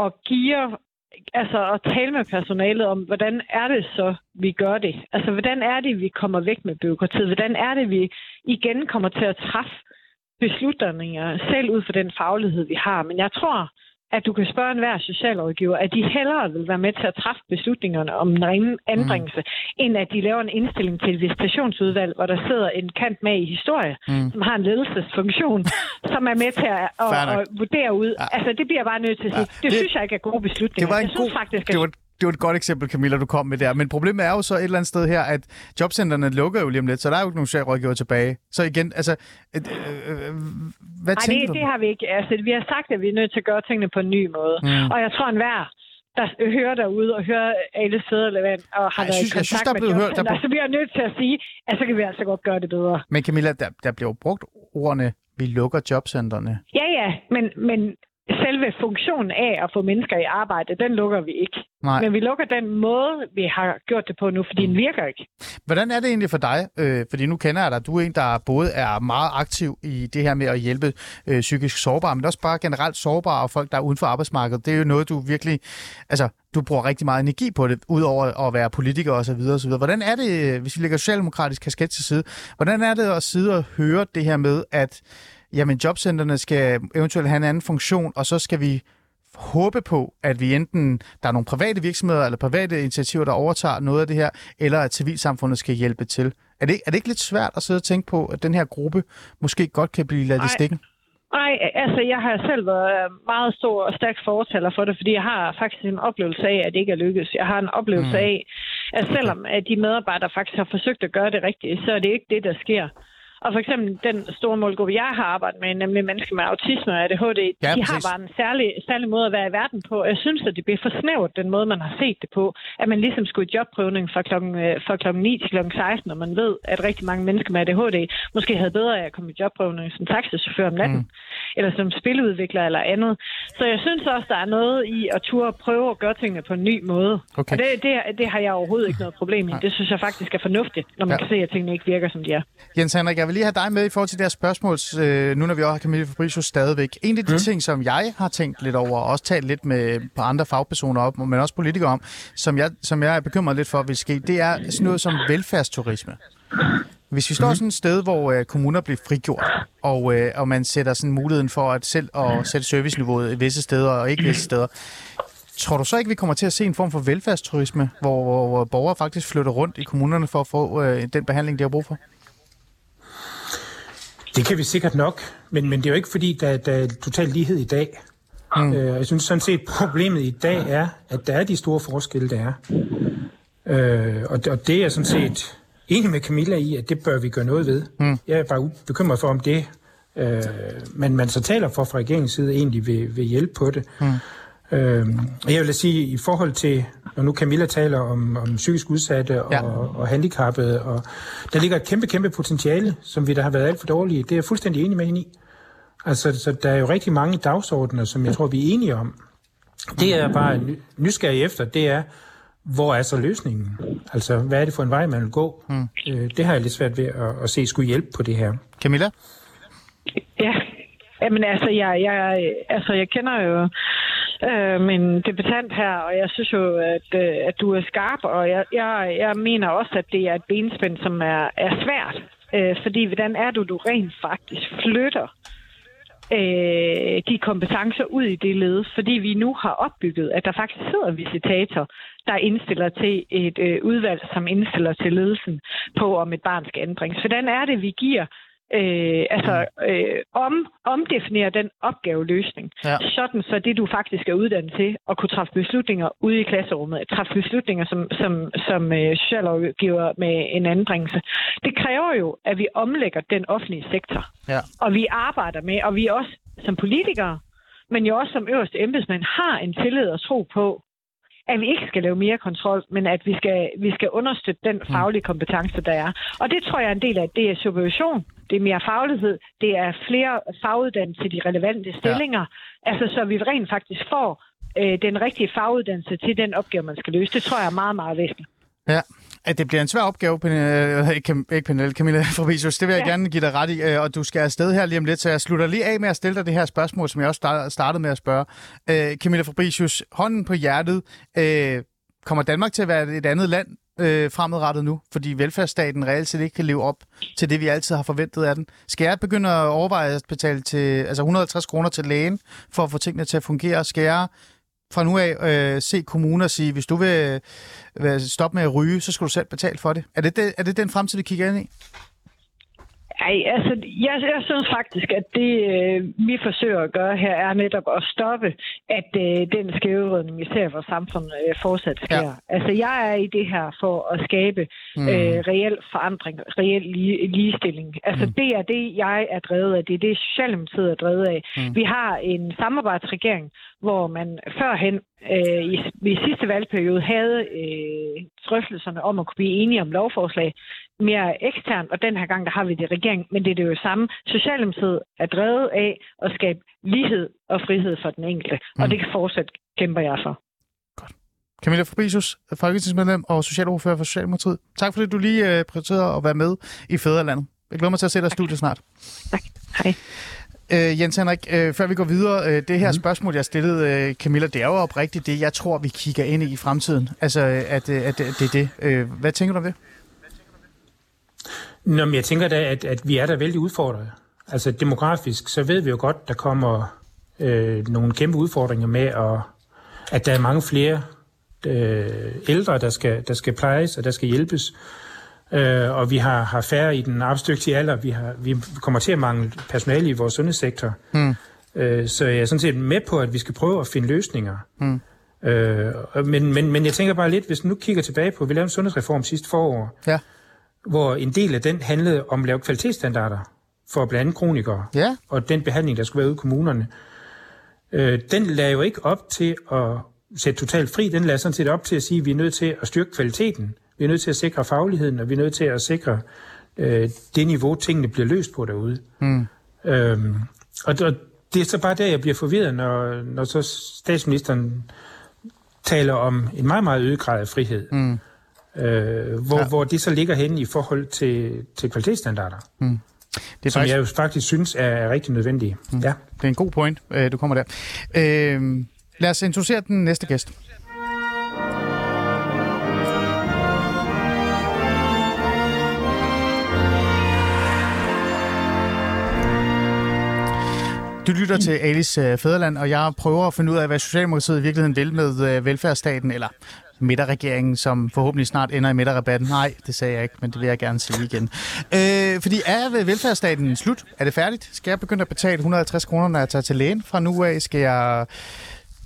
at give altså at tale med personalet om, hvordan er det så, vi gør det? Altså, hvordan er det, vi kommer væk med byråkratiet? Hvordan er det, vi igen kommer til at træffe beslutninger selv ud fra den faglighed, vi har? Men jeg tror, at du kan spørge enhver socialrådgiver, at de hellere vil være med til at træffe beslutningerne om en ren anbringelse, mm. end at de laver en indstilling til et visitationsudvalg, hvor der sidder en kant med i historie, mm. som har en ledelsesfunktion, <laughs> som er med til at, at, at vurdere ud. Ja. Altså, det bliver jeg bare nødt til at sige. Ja, Det, det- det synes jeg ikke er gode beslutninger. Det var en jeg synes god, faktisk, det at var, det var et godt eksempel, Camilla, du kom med der. Men problemet er jo så et eller andet sted her, at jobcentrene lukker jo lige om lidt, så der er jo ikke nogen socialrådgiver tilbage. Så igen, altså, øh, øh, hvad Nej, tænker det, du? det har vi ikke. Altså, vi har sagt, at vi er nødt til at gøre tingene på en ny måde. Mm. Og jeg tror, en hver der hører derude og hører alle Fæderlevand og har Ej, jeg været i jeg synes, kontakt der er med hørt- der er så vi er nødt til at sige, at så kan vi altså godt gøre det bedre. Men Camilla, der, der bliver jo brugt ordene, vi lukker jobcentrene. Ja, ja, men, men selve funktionen af at få mennesker i arbejde, den lukker vi ikke. Nej. Men vi lukker den måde, vi har gjort det på nu, fordi den virker ikke. Hvordan er det egentlig for dig? Øh, fordi nu kender jeg dig. Du er en, der både er meget aktiv i det her med at hjælpe øh, psykisk sårbare, men også bare generelt sårbare og folk, der er uden for arbejdsmarkedet. Det er jo noget, du virkelig... Altså, du bruger rigtig meget energi på det, udover at være politiker osv. osv. Hvordan er det, hvis vi lægger socialdemokratisk kasket til side, hvordan er det at sidde og høre det her med, at jamen, jobcentrene skal eventuelt have en anden funktion, og så skal vi håbe på, at vi enten der er nogle private virksomheder eller private initiativer, der overtager noget af det her, eller at civilsamfundet skal hjælpe til. Er det, er det ikke lidt svært at sidde og tænke på, at den her gruppe måske godt kan blive ladt i Ej. stikken? Nej, altså jeg har selv været meget stor og stærk fortaler for det, fordi jeg har faktisk en oplevelse af, at det ikke er lykkedes. Jeg har en oplevelse mm. af, at selvom at de medarbejdere faktisk har forsøgt at gøre det rigtigt, så er det ikke det, der sker. Og for eksempel den store målgruppe, jeg har arbejdet med, nemlig mennesker med autisme og ADHD, Ja, de præcis. har bare en særlig, særlig måde at være i verden på. Jeg synes, at det bliver for snævert, den måde, man har set det på. At man ligesom skulle i jobprøvning fra klokken, øh, fra klokken 9 til klokken 16, og man ved, at rigtig mange mennesker med ADHD måske havde bedre af at komme i jobprøvning som taxichauffør om natten, mm. eller som spiludvikler eller andet. Så jeg synes også, der er noget i at turde prøve at gøre tingene på en ny måde. Okay. Og det, det, det har jeg overhovedet ikke noget problem i. Det synes jeg faktisk er fornuftigt, når man Ja. ja. kan se, at tingene ikke virker, som de er. Jens Henrik, jeg vil lige have dig med i forhold til det her spørgsmål, øh, nu når vi også har Camille Fabricius stadigvæk. En af de mm. ting, som jeg har tænkt lidt over, og også talt lidt med på andre fagpersoner op, men også politikere om, som jeg, som jeg er bekymret lidt for vil ske, det er sådan noget som velfærdsturisme. Hvis vi står sådan et sted, hvor øh, kommuner bliver frigjort, og, øh, og man sætter sådan muligheden for at selv at sætte serviceniveauet visse steder og ikke visse steder, tror du så ikke, vi kommer til at se en form for velfærdsturisme, hvor, hvor, hvor borgere faktisk flytter rundt i kommunerne for at få øh, den behandling, de har brug for? Det kan vi sikkert nok, men, men det er jo ikke fordi, der, der er total lighed i dag. Mm. Øh, jeg synes sådan set, problemet i dag er, at der er de store forskelle, der er. Øh, og, og det er sådan set enig med Camilla i, at det bør vi gøre noget ved. Mm. Jeg er bare bekymret for, om det, øh, men man så taler for fra regeringens side, egentlig vil, vil hjælpe på det. Mm. Øh, jeg vil sige, i forhold til, når nu Camilla taler om, om psykisk udsatte og, Ja. og handicappede, og der ligger et kæmpe, kæmpe potentiale, som vi der har været alt for dårlige. Det er jeg fuldstændig enig med hende i. Altså, så der er jo rigtig mange dagsordner, som jeg tror, vi er enige om. Det jeg er bare ny- nysgerrig efter, det er, hvor er så løsningen? Altså, hvad er det for en vej, man vil gå? Mm. Øh, det har jeg lidt svært ved at, at se skulle hjælpe på det her. Camilla? Ja, Jamen altså, jeg, jeg, altså, jeg kender jo øh, min debutant her, og jeg synes jo, at, øh, at du er skarp, og jeg, jeg, jeg mener også, at det er et benspænd, som er, er svært. Øh, fordi hvordan er du, du rent faktisk flytter øh, de kompetencer ud i det led, fordi vi nu har opbygget, at der faktisk sidder en visitator, der indstiller til et øh, udvalg, som indstiller til ledelsen på, om et barn skal anbringes. Hvordan er det, vi giver øh, altså øh, om, omdefinere den opgaveløsning, Ja. sådan så det du faktisk er uddannet til at kunne træffe beslutninger ude i klasserummet, træffe beslutninger som, som, som øh, socialrådgiver med en anbringelse. Det kræver jo, at vi omlægger den offentlige sektor. Ja. Og vi arbejder med, og vi også som politikere, men jo også som øverste embedsmænd, har en tillid og tro på, at vi ikke skal lave mere kontrol, men at vi skal, vi skal understøtte den faglige kompetence, der er. Og det tror jeg er en del af, det er supervision, det er mere faglighed, det er flere faguddannelser til de relevante stillinger, ja. altså så vi rent faktisk får øh, den rigtige faguddannelse til den opgave, man skal løse. Det tror jeg er meget, meget væsentligt. Ja, at det bliver en svær opgave, Pernille, ikke, Cam- ikke Pernille, Camilla <laughs> Fabricius, det vil jeg ja. Gerne give dig ret i, øh, og du skal afsted her lige om lidt, så jeg slutter lige af med at stille dig det her spørgsmål, som jeg også star- startede med at spørge. Øh, Camilla Fabricius, hånden på hjertet, øh, kommer Danmark til at være et andet land øh, fremadrettet nu, fordi velfærdsstaten reelt set ikke kan leve op til det, vi altid har forventet af den? Skal jeg begynde at overveje at betale til, altså 150 kroner til lægen, for at få tingene til at fungere? Skal jeg fra nu af øh, se kommuner sige, hvis du vil, øh, stoppe med at ryge, så skal du selv betale for det. Er det, det, er det den fremtid, vi kigger ind i? Ej, altså, jeg, jeg synes faktisk, at det, øh, vi forsøger at gøre her, er netop at stoppe, at øh, den skævevridning, vi ser i vores samfund, øh, fortsat sker. Ja. Altså, jeg er i det her for at skabe Mm. øh, reel forandring, reel lige, ligestilling. Altså, mm. det er det, jeg er drevet af. Det er det, Socialdemokratiet er drevet af. Mm. Vi har en samarbejdsregering, hvor man førhen øh, i, i sidste valgperiode havde øh, drøftelserne om at kunne blive enige om lovforslag mere eksternt, og den her gang, der har vi det i regering, men det er det jo samme. Socialdemokratiet er drevet af at skabe lighed og frihed for den enkelte, mm. og det kan fortsat kæmper jeg for. Camilla Fabricius, folketingsmedlem og socialordfører for Socialdemokratiet. Tak fordi du lige øh, prioriterede at være med i Fæderlandet. Jeg glæder mig til at se dig i studiet snart. Tak. Hej. Øh, Jens Henrik, øh, før vi går videre, øh, det her mm. spørgsmål, jeg stillede øh, Camilla, det er jo oprigtigt det, jeg tror, vi kigger ind i i fremtiden. Altså, øh, at, øh, at, at det er det. Øh, hvad tænker du om det? Nå, men jeg tænker da, at, at vi er der vældig udfordret. Altså demografisk, så ved vi jo godt, der kommer øh, nogle kæmpe udfordringer med, at, at der er mange flere øh, ældre, der skal, der skal plejes og der skal hjælpes. øh, og vi har, har færre i den arbejdsdygtige alder. Vi, har, vi kommer til at mangle personale i vores sundhedssektor. Mm. Øh, så jeg er sådan set med på, at vi skal prøve at finde løsninger. Mm. Øh, men, men, men jeg tænker bare lidt, hvis nu kigger tilbage på, vi lavede en sundhedsreform sidste forår, Ja. Hvor en del af den handlede om at lave kvalitetsstandarder for blandt andet kronikere, Ja. og den behandling, der skulle være ude i kommunerne. Øh, den lagde jo ikke op til at sætte totalt fri, den lagde sådan set op til at sige, at vi er nødt til at styrke kvaliteten, vi er nødt til at sikre fagligheden, og vi er nødt til at sikre øh, det niveau, tingene bliver løst på derude. Mm. Øhm, og, og det er så bare der, jeg bliver forvirret, når, når så statsministeren taler om en meget, meget øget grad af frihed. Mm. Øh, hvor, ja. hvor det så ligger henne i forhold til, til kvalitetsstandarder, Det er, som faktisk, jeg jo faktisk synes er, er rigtig nødvendige. Mm. Ja. det er en god point, øh, du kommer der. Øh, lad os introducere den næste gæst. Du lytter til Alice øh, Fæderland, og jeg prøver at finde ud af, hvad Socialdemokratiet i virkeligheden vil med øh, velfærdsstaten, eller midterregeringen, som forhåbentlig snart ender i midterrabatten. Nej, det sagde jeg ikke, men det vil jeg gerne sige igen. Øh, fordi er velfærdsstaten slut? Er det færdigt? Skal jeg begynde at betale 150 kroner, når jeg tager til lægen fra nu af? Skal jeg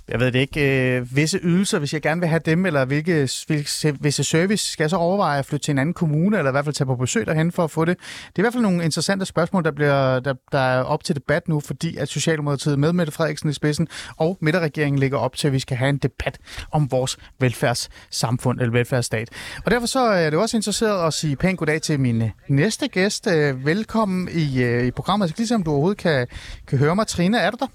jeg ved det ikke, øh, visse ydelser, hvis jeg gerne vil have dem, eller hvilke, hvilke, visse service, skal jeg så overveje at flytte til en anden kommune, eller i hvert fald tage på besøg derhen for at få det? Det er i hvert fald nogle interessante spørgsmål, der, bliver, der, der er op til debat nu, fordi at Socialdemokratiet med Mette Frederiksen i spidsen og midterregeringen ligger op til, at vi skal have en debat om vores velfærdssamfund eller velfærdsstat. Og derfor så er det også interesseret at sige pænt goddag til min næste gæst. Øh, velkommen i, øh, i programmet. Så ligesom du overhovedet kan, kan høre mig. Trine, er du der?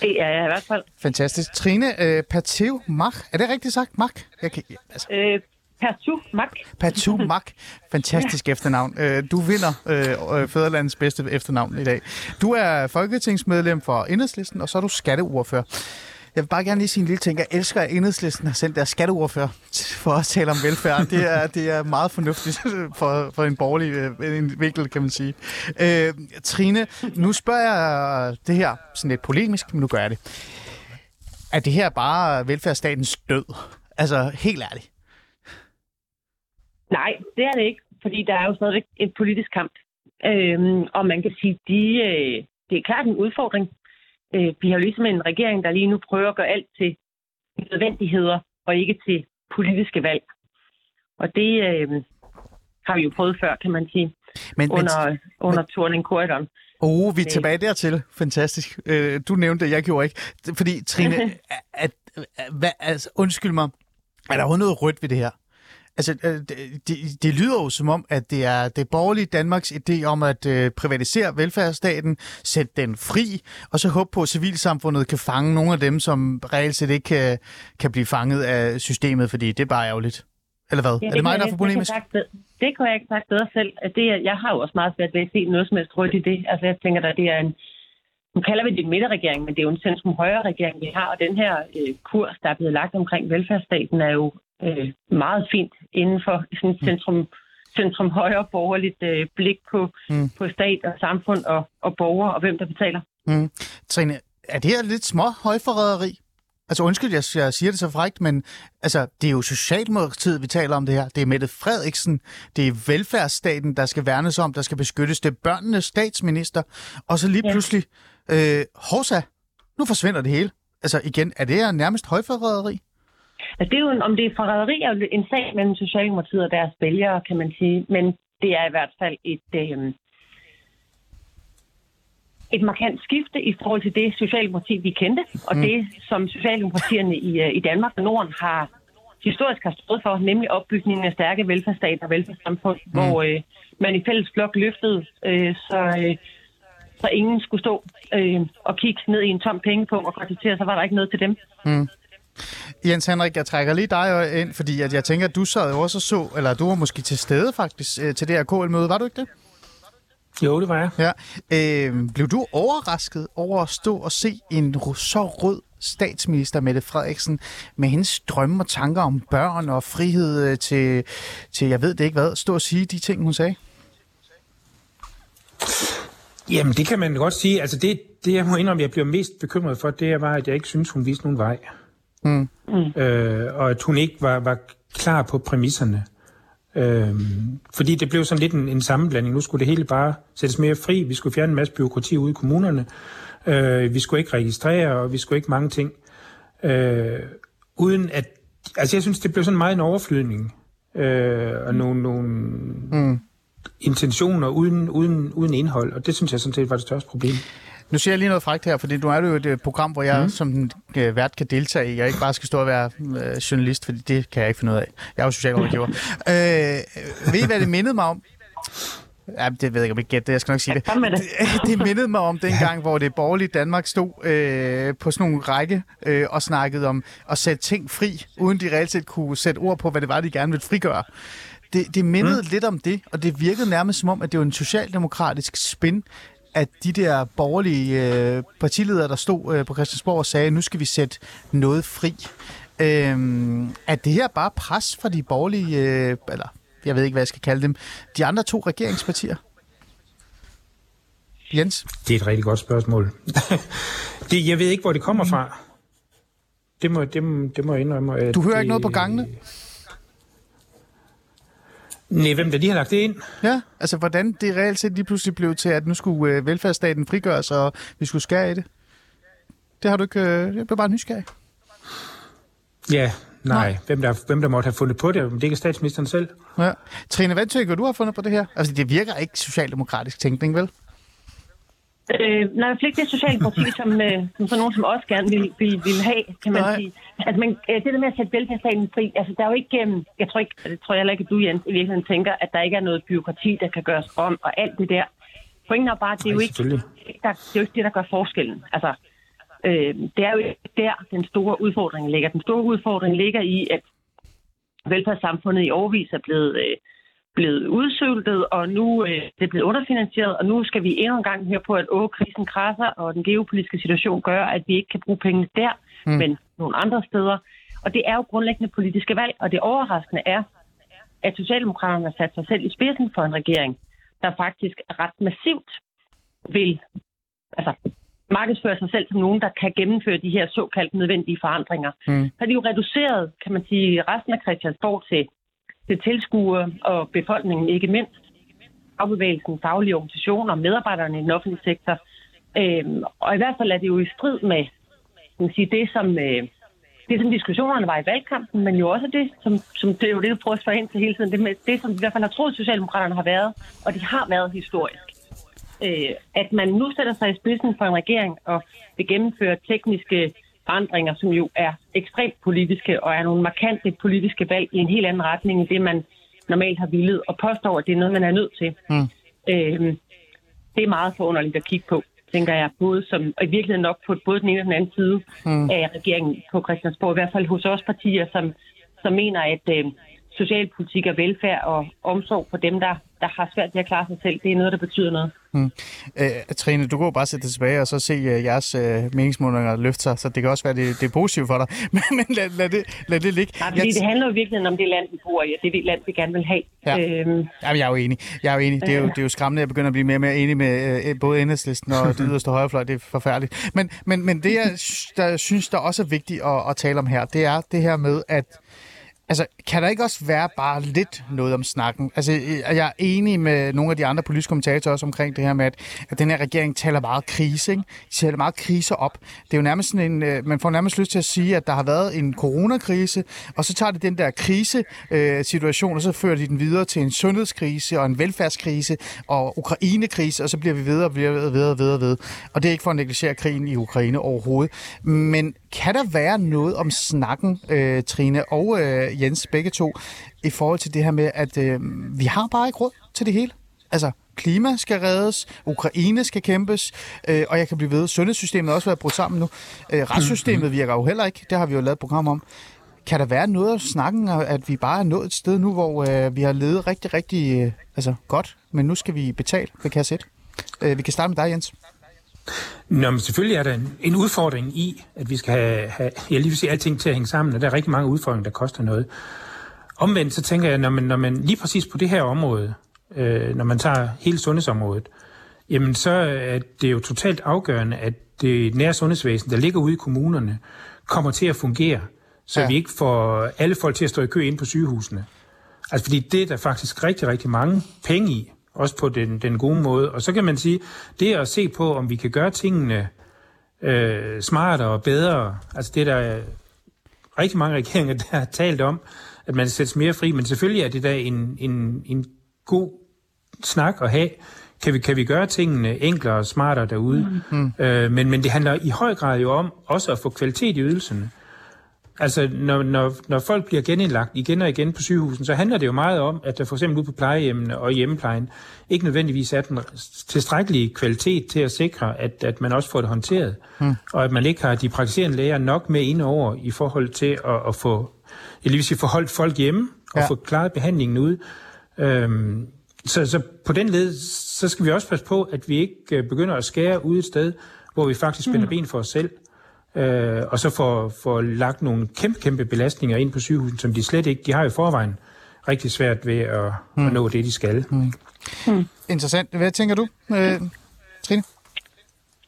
Det er jeg i hvert fald. Fantastisk. Trine øh, Pateu Mach, er det rigtigt sagt? Mach? Jeg kan, altså, Øh, Pertu Mak. Pateu Mach. Fantastisk efternavn. Øh, du vinder øh, øh, Fæderlandets bedste efternavn i dag. Du er folketingsmedlem for Enhedslisten, og så er du skatteordfører. Jeg vil bare gerne lige sige en lille ting. Jeg elsker, at Enhedslisten har sendt deres skatteordfører for at tale om velfærd. Det er, det er meget fornuftigt <laughs> for, for en borgerlig øh, en vinkel, kan man sige. Øh, Trine, nu spørger jeg det her sådan lidt polemisk, men nu gør jeg det. Er det her bare velfærdsstatens død? Altså, helt ærligt. Nej, det er det ikke, fordi der er jo stadigvæk et politisk kamp. Øhm, og man kan sige, de, øh, det er klart en udfordring. Øh, vi har jo ligesom en regering, der lige nu prøver at gøre alt til nødvendigheder og ikke til politiske valg. Og det øh, har vi jo prøvet før, kan man sige, Men, under, men, under turning korridoren. Oh, vi er tilbage dertil. Fantastisk. Øh, du nævnte det, jeg gjorde ikke. Fordi, Trine, <laughs> at, at, hvad, altså, undskyld mig, er der overhovedet noget rødt ved det her? Altså, øh, det, det, det lyder jo som om, at det er det borgerlige Danmarks idé om at øh, privatisere velfærdsstaten, sætte den fri, og så håbe på, at civilsamfundet kan fange nogle af dem, som reelt set ikke kan, kan blive fanget af systemet, fordi det er bare ærgerligt. Eller hvad? Ja, er det mig, der er for polemisk? Det, kan jeg det ikke sagt bedre selv. At det, er- jeg har jo også meget svært ved at se noget som helst rødt i det. Altså jeg tænker, at det er en, nu kalder vi det en midterregering, men det er jo en centrum-højre regering, vi har. Og den her øh, kurs, der er blevet lagt omkring velfærdsstaten, er jo øh, meget fint inden for sådan et centrum, centrum-højre borgerligt øh, blik på, mm. på stat og samfund og, og borgere og hvem der betaler. Mm. Trine, er det her lidt små højforræderi? Altså undskyld, jeg, jeg siger det så frækt, men altså, det er jo Socialdemokratiet, vi taler om det her. Det er Mette Frederiksen. Det er velfærdsstaten, der skal værnes om, der skal beskyttes. Det er børnenes statsminister. Og så lige Ja. pludselig, øh, Horsa, nu forsvinder det hele. Altså igen, er det her nærmest højforræderi? Altså, det er jo om det er forræderi, er jo en sag mellem Socialdemokratiet og deres vælgere, kan man sige. Men det er i hvert fald et, øh, et markant skifte i forhold til det Socialdemokrati, vi kendte, og mm. det, som Socialdemokratierne i, øh, i Danmark og Norden har historisk har stået for, nemlig opbygningen af stærke velfærdsstater og velfærdssamfund, mm. hvor øh, man i fælles flok løftede, øh, så, øh, så ingen skulle stå øh, og kigge ned i en tom pengepunkt og konstatere, så var der ikke noget til dem. Jens Henrik, jeg trækker lige dig ind, fordi at jeg tænker, at du sad jo også og så, eller du var måske til stede faktisk øh, til det her KL-møde, var du ikke det? Jo, det var jeg. Ja. Øh, blev du overrasket over at stå og se en så rød statsminister Mette Frederiksen med hendes drømme og tanker om børn og frihed øh, til, til jeg ved det ikke hvad, stå og sige de ting, hun sagde? Jamen, det kan man godt sige. Altså, det, det jeg må indrømme, jeg bliver mest bekymret for, det var, at jeg ikke synes, hun viste nogen vej. Mm. Øh, og at hun ikke var, var klar på præmisserne. Øhm, fordi det blev sådan lidt en, en sammenblanding. Nu skulle det hele bare sættes mere fri. Vi skulle fjerne en masse byråkrati ude i kommunerne. Øh, vi skulle ikke registrere, og vi skulle ikke mange ting. Øh, uden at... Altså, jeg synes, det blev sådan meget en overflydning. Øh, og nogle, nogle mm. intentioner uden, uden, uden indhold. Og det synes jeg sådan set var det største problem. Nu siger jeg lige noget frækt her, fordi nu er det jo et øh, program, hvor jeg mm. som den øh, vært kan deltage i. Jeg ikke bare skal stå og være øh, journalist, fordi det kan jeg ikke finde ud af. Jeg er jo socialrådgiver. <laughs> øh, ved I, hvad det mindede mig om? Ja, det ved jeg ikke, om jeg gætter det. Jeg skal nok sige det. <laughs> Det, det mindede mig om dengang, hvor det borgerlige Danmark stod øh, på sådan nogle række øh, og snakkede om at sætte ting fri, uden de reelt set kunne sætte ord på, hvad det var, de gerne ville frigøre. Det, det mindede mm. lidt om det, og det virkede nærmest som om, at det var en socialdemokratisk spin, at de der borgerlige øh, partiledere, der stod øh, på Christiansborg og sagde, nu skal vi sætte noget fri. Øh, er det her bare pres fra de borgerlige, øh, eller jeg ved ikke, hvad jeg skal kalde dem, de andre to regeringspartier? Jens? Det er et rigtig godt spørgsmål. <laughs> det, jeg ved ikke, hvor det kommer fra. Det må, det, det må jeg indrømme. At du hører det, ikke noget på gangene? Nej, hvem der lige har lagt det ind? Ja, altså hvordan det reelt set lige pludselig blev til, at nu skulle øh, velfærdsstaten frigøres, og vi skulle skære i det. Det har du ikke... Øh, jeg blev bare nysgerrig. Ja, nej. nej. Hvem, der, hvem der måtte have fundet på det, det ikke statsministeren selv. Ja. Trine, hvad tykker du har fundet på det her? Altså, det virker ikke socialdemokratisk tænkning, vel? Øh, nej, i ikke det socialdemokrati, som, øh, som sådan nogen som også gerne vil, vil, vil have, kan man nej. sige. Altså, men, øh, det der med at sætte velfærdsstaten fri, altså der er jo ikke, øh, jeg tror ikke, det tror jeg heller ikke, at du, Jens, i virkeligheden tænker, at der ikke er noget byråkrati, der kan gøres om, og alt det der. Pointen er bare, det er jo ikke, der, det er jo ikke det, der gør forskellen. Altså, øh, det er jo ikke der, den store udfordring ligger. Den store udfordring ligger i, at velfærdssamfundet i overvis er blevet... Øh, blevet udsøltet, og nu øh, det er blevet underfinansieret, og nu skal vi endnu en gang høre på, at åh, krisen krasser, og den geopolitiske situation gør, at vi ikke kan bruge pengene der, mm. men nogle andre steder. Og det er jo grundlæggende politiske valg, og det overraskende er, at Socialdemokraterne har sat sig selv i spidsen for en regering, der faktisk ret massivt vil altså, markedsføre sig selv som nogen, der kan gennemføre de her såkaldt nødvendige forandringer. Mm. Så de jo reduceret, kan man sige, resten af Christiansborg til til tilskuere og befolkningen ikke mindst, fagbevægelsen, faglige organisationer, medarbejderne i den offentlige sektor. Øhm, og i hvert fald er det jo i strid med kan sige, det, som, øh, det, som diskussionerne var i valgkampen, men jo også det, som, som det er jo det, du prøver at spørge ind til hele tiden, det, med, det som i hvert fald har troet, Socialdemokraterne har været, og de har været historisk. Øh, at man nu sætter sig i spidsen for en regering og vil gennemføre tekniske forandringer, som jo er ekstremt politiske og er nogle markante politiske valg i en helt anden retning end det, man normalt har villet, og påstår, at det er noget, man er nødt til. Mm. Øhm, det er meget forunderligt at kigge på, tænker jeg, både som, og i virkeligheden nok på både den ene og den anden side mm. af regeringen på Christiansborg, i hvert fald hos os partier, som, som mener, at øh, socialpolitik og velfærd og omsorg for dem, der, der har svært ved at klare sig selv, det er noget, der betyder noget. Hmm. Øh, Trine, du kan jo bare sætte det tilbage og så se uh, jeres uh, meningsmålinger løfte sig, så det kan også være, det, det er positivt for dig. <laughs> men men lad, lad, det, lad det ligge. Nej, fordi jeg... det handler jo virkelig om det land, vi bor i, og det er det land, vi gerne vil have. Ja. Øhm... Jamen, jeg er jo enig. Jeg er jo enig. Det er jo, det er jo skræmmende, at jeg begynder at blive mere og mere enig med uh, både enhedslisten og <laughs> det yderste højrefløj. Det er forfærdeligt. Men, men, men det, jeg der synes, der også er vigtigt at, at tale om her, det er det her med, at Altså, kan der ikke også være bare lidt noget om snakken? Altså, øh, jeg er enig med nogle af de andre politiske kommentatorer også omkring det her med, at, at den her regering taler meget krise, ikke? De taler meget krise op. Det er jo nærmest sådan en, øh, man får nærmest lyst til at sige, at der har været en coronakrise, og så tager de den der krise-situation, og så fører de den videre til en sundhedskrise og en velfærdskrise og Ukrainekrise, og så bliver vi videre og videre og videre og videre, videre. Og det er ikke for at negligere krigen i Ukraine overhovedet. Men kan der være noget om snakken, øh, Trine og øh, Jens, begge to, i forhold til det her med, at øh, vi har bare ikke råd til det hele? Altså, klima skal reddes, Ukraine skal kæmpes, øh, og jeg kan blive ved. Sundhedssystemet har også været brudt sammen nu. Øh, retssystemet <clears throat> virker jo heller ikke, det har vi jo lavet et program om. Kan der være noget af snakken, at vi bare er nået et sted nu, hvor øh, vi har levet rigtig, rigtig øh, altså, godt, men nu skal vi betale ved kasse 1? Øh, vi kan starte med dig, Jens. Nå, men selvfølgelig er der en, en udfordring i, at vi skal have, have jeg lige vil sige, alting til at hænge sammen, og der er rigtig mange udfordringer, der koster noget. Omvendt så tænker jeg, når man, når man lige præcis på det her område, øh, når man tager hele sundhedsområdet, jamen så er det jo totalt afgørende, at det nære sundhedsvæsen, der ligger ude i kommunerne, kommer til at fungere, så ja. vi ikke får alle folk til at stå i kø ind på sygehusene. Altså fordi det er der faktisk rigtig, rigtig mange penge i, også på den, den gode måde. Og så kan man sige, det at se på, om vi kan gøre tingene øh, smartere og bedre, altså det er der rigtig mange regeringer, <laughs> der har talt om, at man sættes mere fri, men selvfølgelig er det da en, en, en god snak at have. Kan vi, kan vi gøre tingene enklere og smartere derude? Mm. Øh, men, men det handler i høj grad jo om også at få kvalitet i ydelserne. Altså, når, når, når folk bliver genindlagt igen og igen på sygehusen, så handler det jo meget om, at der for eksempel ude på plejehjemmene og hjemmeplejen ikke nødvendigvis er den tilstrækkelige kvalitet til at sikre, at, at man også får det håndteret. Mm. Og at man ikke har de praktiserende læger nok med ind over i forhold til at, at få, jeg vil sige, få holdt folk hjemme og ja. få klaret behandlingen ud. Øhm, så, så på den led, så skal vi også passe på, at vi ikke øh, begynder at skære ud et sted, hvor vi faktisk spænder mm. ben for os selv øh, og så får, får lagt nogle kæmpe, kæmpe belastninger ind på sygehusen, som de slet ikke, de har i forvejen rigtig svært ved at, mm. at nå det, de skal. Mm. Mm. Interessant. Hvad tænker du, øh, Trine?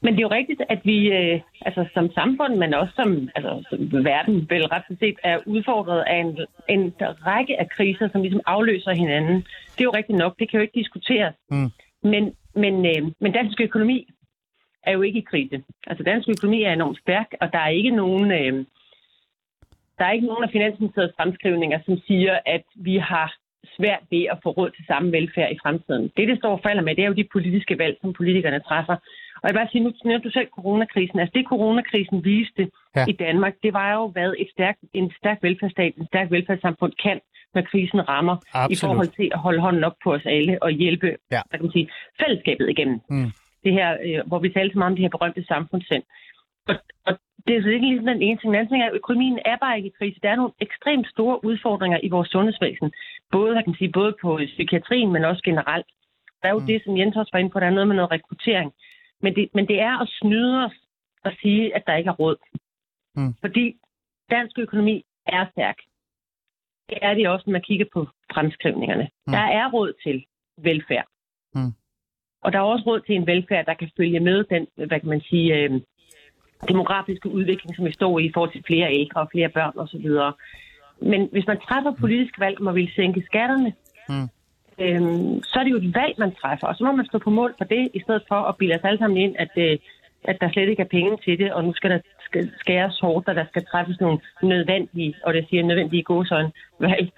Men det er jo rigtigt, at vi øh, altså som samfund, men også som, altså, som verden vel ret set, er udfordret af en, en række af kriser, som ligesom afløser hinanden. Det er jo rigtigt nok, det kan jo ikke diskuteres. Mm. Men, men, øh, men dansk økonomi er jo ikke i krise. Altså dansk økonomi er enormt stærk, og der er ikke nogen, øh, der er ikke nogen af Finansministeriets fremskrivninger, som siger, at vi har svært ved at få råd til samme velfærd i fremtiden. Det, det står og falder med, det er jo de politiske valg, som politikerne træffer. Og jeg vil bare sige, nu nævnte du selv coronakrisen. Altså det, coronakrisen viste ja. i Danmark, det var jo, hvad et stærk, en stærk velfærdsstat, en stærk velfærdssamfund kan, når krisen rammer, Absolut. i forhold til at holde hånden op på os alle og hjælpe ja. hvad kan man sige, fællesskabet igennem. Mm det her, øh, hvor vi talte så meget om det her berømte samfundssind. Og, og det er så ikke ligesom den ene ting. Den anden ting er, at økonomien er bare ikke i krise. Der er nogle ekstremt store udfordringer i vores sundhedsvæsen. Både, kan man sige, både på psykiatrien, men også generelt. Der er jo mm. det, som Jens også var inde på, der er noget med noget rekruttering. Men det, men det er at snyde os at sige, at der ikke er råd. Mm. Fordi dansk økonomi er stærk. Det er det også, når man kigger på fremskrivningerne. Mm. Der er råd til velfærd. Mm. Og der er også råd til en velfærd, der kan følge med den, hvad kan man sige, øh, demografiske udvikling, som vi står i i forhold til flere ældre og flere børn osv. Men hvis man træffer politisk valg om at ville sænke skatterne, mm. øh, så er det jo et valg, man træffer. Og så må man stå på mål for det, i stedet for at bilde os alle sammen ind, at, øh, at der slet ikke er penge til det, og nu skal der skæres hårdt, og der skal træffes nogle nødvendige, og det siger nødvendige godsøjne valg.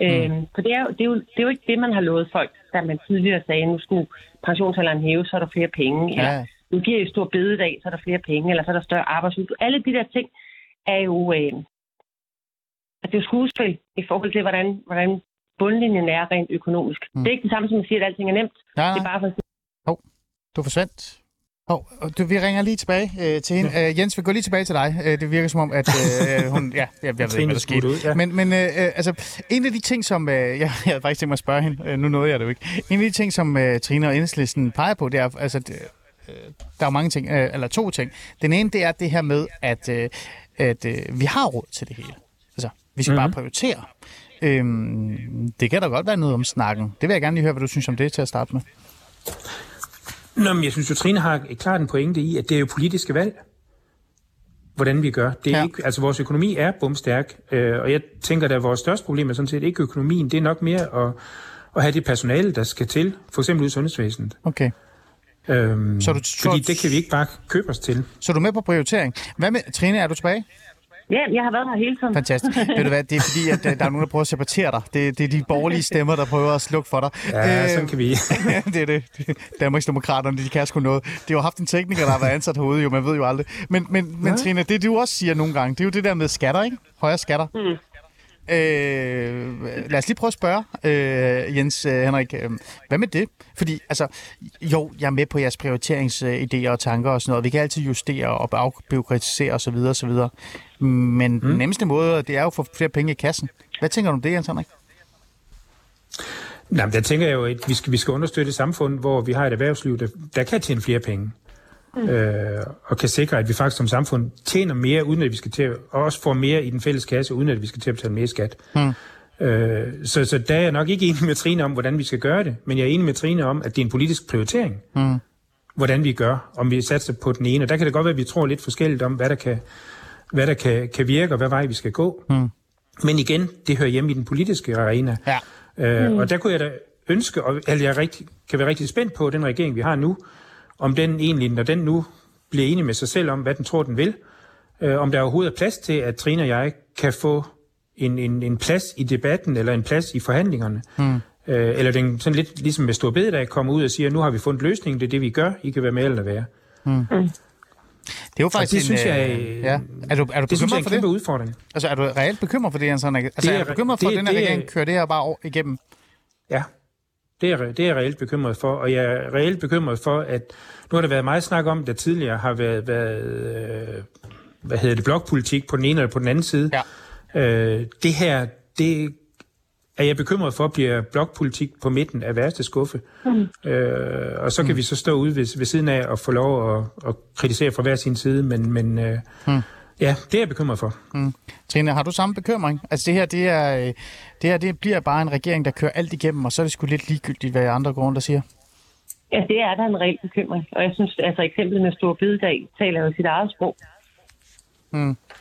Mm. Øhm, for det er, jo, det, er jo, det er jo ikke det, man har lovet folk, da man tidligere sagde, at nu skulle pensionsalderen hæve, så er der flere penge. Ja. Eller nu giver I stor bededag, så er der flere penge, eller så er der større arbejdsudbud. Alle de der ting er jo, øh, det er jo skuespil i forhold til, hvordan, hvordan bundlinjen er rent økonomisk. Mm. Det er ikke det samme som at sige, at alting er nemt. Ja, nej. Det er bare for at sige... Oh, du forsvandt. Oh, du, vi ringer lige tilbage øh, til hende. Ja. Uh, Jens, vi går lige tilbage til dig. Uh, det virker som om, at uh, <laughs> hun... Ja, jeg, jeg ved ikke, hvad der skete. Ud, ja. Men, men uh, altså, en af de ting, som... Uh, <laughs> jeg, jeg havde faktisk tænkt mig at spørge hende. Uh, nu nåede jeg det jo ikke. En af de ting, som uh, Trine og Enhedslisten peger på, det er... Altså, det, uh, der er mange ting, uh, eller to ting. Den ene, det er det her med, at, uh, at uh, vi har råd til det hele. Altså, vi skal mm-hmm. bare prioritere. Uh, det kan da godt være noget om snakken. Det vil jeg gerne lige høre, hvad du synes om det til at starte med. Nå, men jeg synes jo, Trine har klart en pointe i, at det er jo politiske valg, hvordan vi gør. Det er ja. ikke, altså vores økonomi er bumstærk, øh, og jeg tænker, at vores største problem er sådan set ikke økonomien, det er nok mere at, at have det personale, der skal til, for eksempel ud i sundhedsvæsenet. Okay. Øhm, så du, fordi det kan vi ikke bare købe os til. Så du er med på prioritering. Hvad med, Trine, er du tilbage? Ja, jeg har været her hele tiden. Fantastisk. Ved du hvad, det er fordi, at øh, der er nogen, der prøver at sabotere dig. Det, det er de borgerlige stemmer, der prøver at slukke for dig. Ja, øh, sådan kan vi. <laughs> det er det. Danmarksdemokraterne, de kan sgu noget. De har jo haft en tekniker, der har været ansat herude, jo, man ved jo aldrig. Men, men, men Trine, det du også siger nogle gange, det er jo det der med skatter, ikke? Højere skatter. Mm. Øh, lad os lige prøve at spørge, øh, Jens øh, Henrik, øh, hvad med det? Fordi, altså, jo, jeg er med på jeres prioriteringsidéer og tanker og sådan noget. Vi kan altid justere og afbyråkratisere osv. osv. Men mm. den nemmeste måde, det er jo at få flere penge i kassen. Hvad tænker du om det, Jens Henrik? Jamen, der tænker jeg jo, at vi skal, vi skal understøtte et samfund, hvor vi har et erhvervsliv, der, der kan tjene flere penge. Mm. Øh, og kan sikre, at vi faktisk som samfund tjener mere, uden at vi skal til, og også får mere i den fælles kasse, uden at vi skal til at betale mere skat. Mm. Øh, så, så der er jeg nok ikke enig med Trine om, hvordan vi skal gøre det, men jeg er enig med Trine om, at det er en politisk prioritering, mm. hvordan vi gør, om vi satser på den ene. Og der kan det godt være, at vi tror lidt forskelligt om, hvad der kan, hvad der kan, kan virke, og hvad vej vi skal gå. Mm. Men igen, det hører hjemme i den politiske arena. Ja. Øh, Og der kunne jeg da ønske, og eller jeg rigtig, kan være rigtig spændt på den regering, vi har nu, om den egentlig, når den nu bliver enig med sig selv om, hvad den tror, den vil, øh, om der overhovedet er plads til, at Trine og jeg kan få en, en, en plads i debatten, eller en plads i forhandlingerne. Mm. Øh, eller den sådan lidt ligesom med Stor Bededag kommer ud og siger, nu har vi fundet løsningen, det er det, vi gør, I kan være med eller være. Det er jo faktisk det synes en, jeg, øh, ja. Er du, er du Det synes jeg er bekymret en for kæmpe det? udfordring. Altså, er du reelt bekymret for det, Jens Henrik? Altså, Det er, er du bekymret for, det- at den her er- regering kører det her bare over igennem? Ja, det er, det er jeg reelt bekymret for, og jeg er reelt bekymret for, at nu har der været meget snak om, der tidligere har været, været øh, hvad hedder det, blokpolitik på den ene eller på den anden side. Ja. Øh, det her, det er jeg bekymret for, bliver blokpolitik på midten af værste skuffe. Mm. Øh, og så kan mm. vi så stå ude ved, ved siden af og få lov at, at kritisere fra hver sin side, men, men øh, mm. ja, det er jeg bekymret for. Trine, har du samme bekymring? Altså, det her, det, er, øh, det her det bliver bare en regering, der kører alt igennem, og så er det sgu lidt ligegyldigt, hvad andre går rundt og siger. Ja, det er der en reel bekymring. Og jeg synes, altså eksemplet med Stor taler jo sit eget sprog.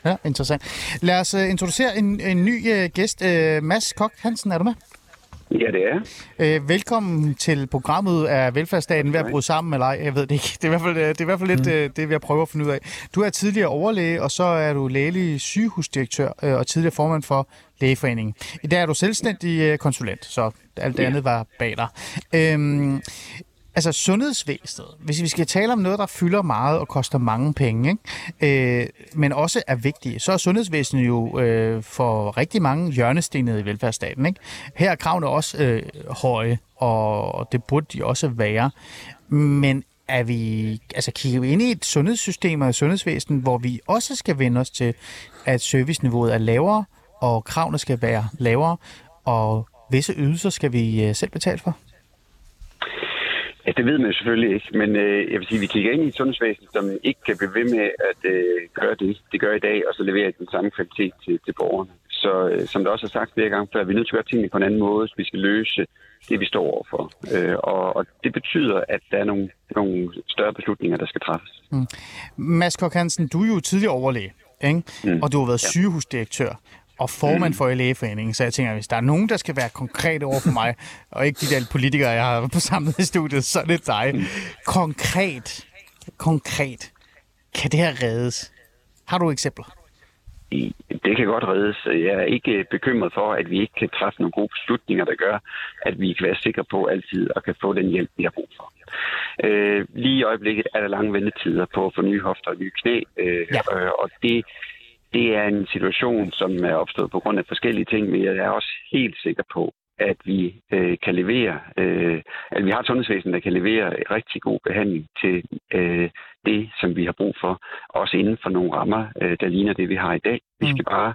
Ja, interessant. Lad os uh, introducere en, en ny uh, gæst. Uh, Mads Kok Hansen, er du med? Ja, det er. Uh, velkommen til programmet af Velfærdsstaten ved at bryde sammen eller ej. Jeg ved det ikke. Det er i hvert fald, det er i hvert fald lidt uh, det, vi har prøvet at finde ud af. Du er tidligere overlæge, og så er du lægelig sygehusdirektør uh, og tidligere formand for Lægeforeningen. I dag er du selvstændig uh, konsulent, så alt det Ja. andet var bag dig. Øhm, Altså sundhedsvæsenet, hvis vi skal tale om noget, der fylder meget og koster mange penge, ikke? Øh, men også er vigtige, så er sundhedsvæsenet jo øh, for rigtig mange hjørnestenet i velfærdsstaten. Ikke? Her er kravene også øh, høje, og det burde de også være. Men er vi, altså kigger vi ind i et sundhedssystem og et sundhedsvæsen, hvor vi også skal vende os til, at serviceniveauet er lavere, og kravene skal være lavere, og visse ydelser skal vi øh, selv betale for? Ja, det ved man selvfølgelig ikke, men øh, jeg vil sige, at vi kigger ind i et sundhedsvæsen, som ikke kan blive ved med at øh, gøre det, det gør i dag, og så levere den samme kvalitet til, til borgerne. Så øh, som der også er sagt flere gange før, vi er nødt til at gøre tingene på en anden måde, hvis vi skal løse det, vi står overfor. Øh, og, og det betyder, at der er nogle, nogle større beslutninger, der skal træffes. Mads Kok Hansen, du er jo tidligere overlæge, ikke? Mm. og du har været ja. sygehusdirektør og formand for lægeforeningen, så jeg tænker, hvis der er nogen, der skal være konkret over for mig, og ikke de der politikere, jeg har på samlet i studiet, så er det dig. Konkret, konkret, kan det her reddes? Har du eksempler? Det kan godt reddes. Jeg er ikke bekymret for, at vi ikke kan træffe nogle gode beslutninger, der gør, at vi kan være sikre på altid at kan få den hjælp, vi har brug for. Øh, lige i øjeblikket er der lange ventetider på at få nye hofter og nye knæ, øh, ja. øh, og det, det er en situation, som er opstået på grund af forskellige ting, men jeg er også helt sikker på, at vi øh, kan levere, øh, at vi har et sundhedsvæsen, der kan levere rigtig god behandling til øh, det, som vi har brug for, også inden for nogle rammer, øh, der ligner det, vi har i dag. Vi skal bare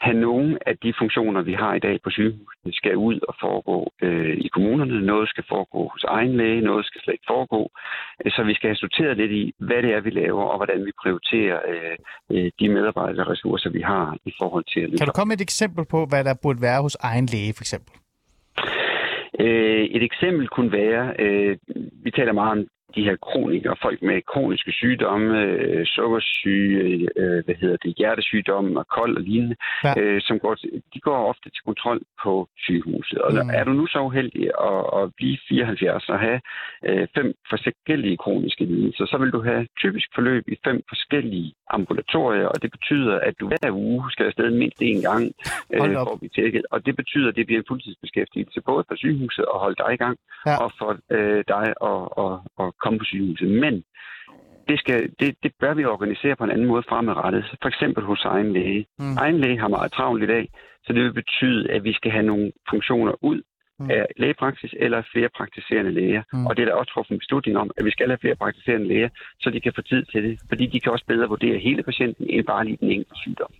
have nogle af de funktioner, vi har i dag på sygehusene, skal ud og foregå øh, i kommunerne. Noget skal foregå hos egen læge, noget skal slet ikke foregå. Øh, Så vi skal have sorteret lidt i, hvad det er, vi laver, og hvordan vi prioriterer øh, øh, de medarbejderressourcer, vi har i forhold til at Kan du komme med et eksempel på, hvad der burde være hos egen læge, for eksempel? Øh, et eksempel kunne være, øh, vi taler meget om de her kronikere, folk med kroniske sygdomme, øh, sukkersyge, øh, hvad hedder det, hjertesygdomme og kold og lignende, Ja. øh, som går de går ofte til kontrol på sygehuset. Og Mm. er du nu så uheldig at, at blive 74 og have øh, fem forskellige kroniske lidelser, så vil du have typisk forløb i fem forskellige ambulatorier, og det betyder, at du hver uge skal afsted mindst en gang øh, for at blive tjekket. Og det betyder, at det bliver en fuldtidsbeskæftigelse både for sygehuset og holde dig i gang, Ja. og for øh, dig at, at, at komme på sygehuset. Men det, skal, det, det bør vi organisere på en anden måde fremadrettet. For eksempel hos egen læge. Mm. Egen læge har meget travlt i dag, så det vil betyde, at vi skal have nogle funktioner ud Mm. af lægepraksis eller flere praktiserende læger. Mm. Mm. Og det er der også truffet en beslutning om, at vi skal have flere praktiserende læger, så de kan få tid til det. Fordi de kan også bedre vurdere hele patienten, end bare lige den enkelte sygdom.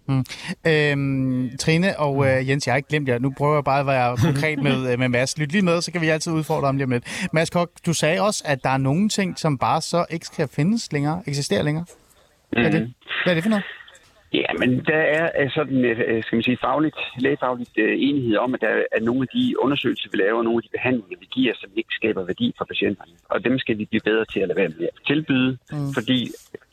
Øhm, Trine og øh, Jens, jeg har ikke glemt jer. Nu prøver jeg bare at være konkret med, øh, med Mads. Lyt lige med, så kan vi altid udfordre ham lige om lidt. Mads Kok, du sagde også, at der er nogle ting, som bare så ikke skal findes længere, eksisterer længere. Hvad er det? Hvad er det for noget? Ja, men der er øh, sådan, øh, skal man sige, fagligt, lægefagligt øh, enighed om, at der er nogle af de undersøgelser, vi laver, nogle af de behandlinger, vi giver, som ikke skaber værdi for patienterne. Og dem skal vi blive bedre til at lade være med at tilbyde, mm. fordi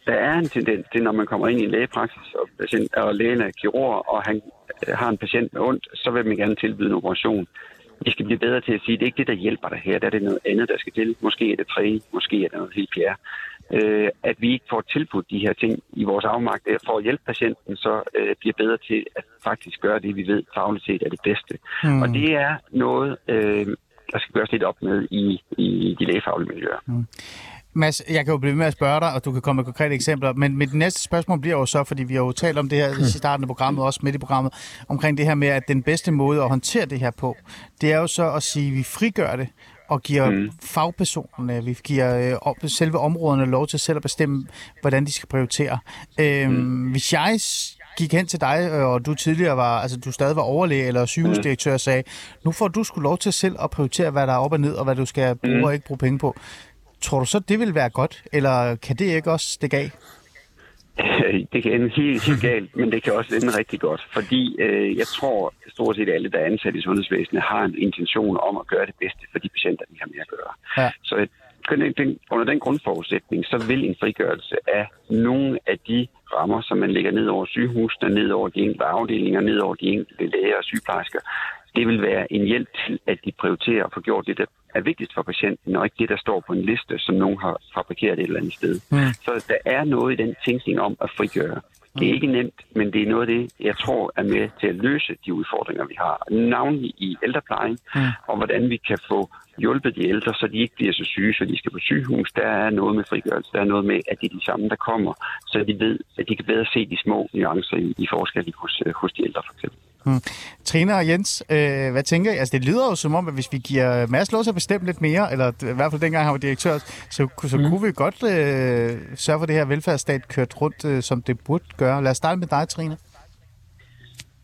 der er en tendens til, når man kommer ind i en lægepraksis, og, patient, og lægen er kirurg, og han øh, har en patient med ondt, så vil man gerne tilbyde en operation. vi skal blive bedre til at sige, at det er ikke det, der hjælper dig her. Der er det noget andet, der skal til. Måske er det træning, måske er det noget helt fjerde. Øh, at vi ikke får tilbudt de her ting i vores afmagt for at hjælpe patienten, så øh, bliver bedre til at faktisk gøre det, vi ved fagligt set er det bedste. Mm. Og det er noget, øh, der skal gøres lidt op med i, i de lægefaglige miljøer. Mm. Mads, jeg kan jo blive med at spørge dig, og du kan komme med konkrete eksempler, men mit næste spørgsmål bliver jo så, fordi vi har jo talt om det her i starten af programmet, også midt i programmet, omkring det her med, at den bedste måde at håndtere det her på, det er jo så at sige, at vi frigør det, og giver mm. fagpersonerne, vi giver øh, selve områderne lov til selv at bestemme, hvordan de skal prioritere. Øhm, mm. Hvis jeg gik hen til dig, øh, og du tidligere var, altså du stadig var overlæge eller sygehusdirektør, og sagde, nu får du skulle lov til selv at prioritere, hvad der er op og ned, og hvad du skal bruge mm. og ikke bruge penge på. Tror du så, det vil være godt, eller kan det ikke også stikke af? Det kan ende helt, helt galt, men det kan også ende rigtig godt, fordi øh, jeg tror stort set alle, der er ansat i sundhedsvæsenet, har en intention om at gøre det bedste for de patienter, de har med at gøre. Ja. Så den, under den grundforudsætning, så vil en frigørelse af nogle af de rammer, som man lægger ned over sygehusene, ned over de enkelte afdelinger, ned over de enkelte læger og sygeplejersker, det vil være en hjælp til, at de prioriterer at få gjort det, der er vigtigst for patienten, og ikke det, der står på en liste, som nogen har fabrikeret et eller andet sted. Mm. Så der er noget i den tænkning om at frigøre. Det er ikke nemt, men det er noget af det, jeg tror er med til at løse de udfordringer, vi har. Navnlig i ældreplejen, mm. og hvordan vi kan få hjulpet de ældre, så de ikke bliver så syge, så de skal på sygehus. Der er noget med frigørelse. Der er noget med, at det er de samme, der kommer, så de ved, at de kan bedre se de små nuancer i, i forskel hos, hos de ældre, for eksempel. Hmm. Trine og Jens, øh, hvad tænker I? Altså, det lyder jo som om, at hvis vi giver Mads lov til at bestemme lidt mere, eller i hvert fald dengang han var direktør, så, så mm. kunne vi godt øh, sørge for, at det her velfærdsstat kørt rundt, øh, som det burde gøre. Lad os starte med dig, Trine.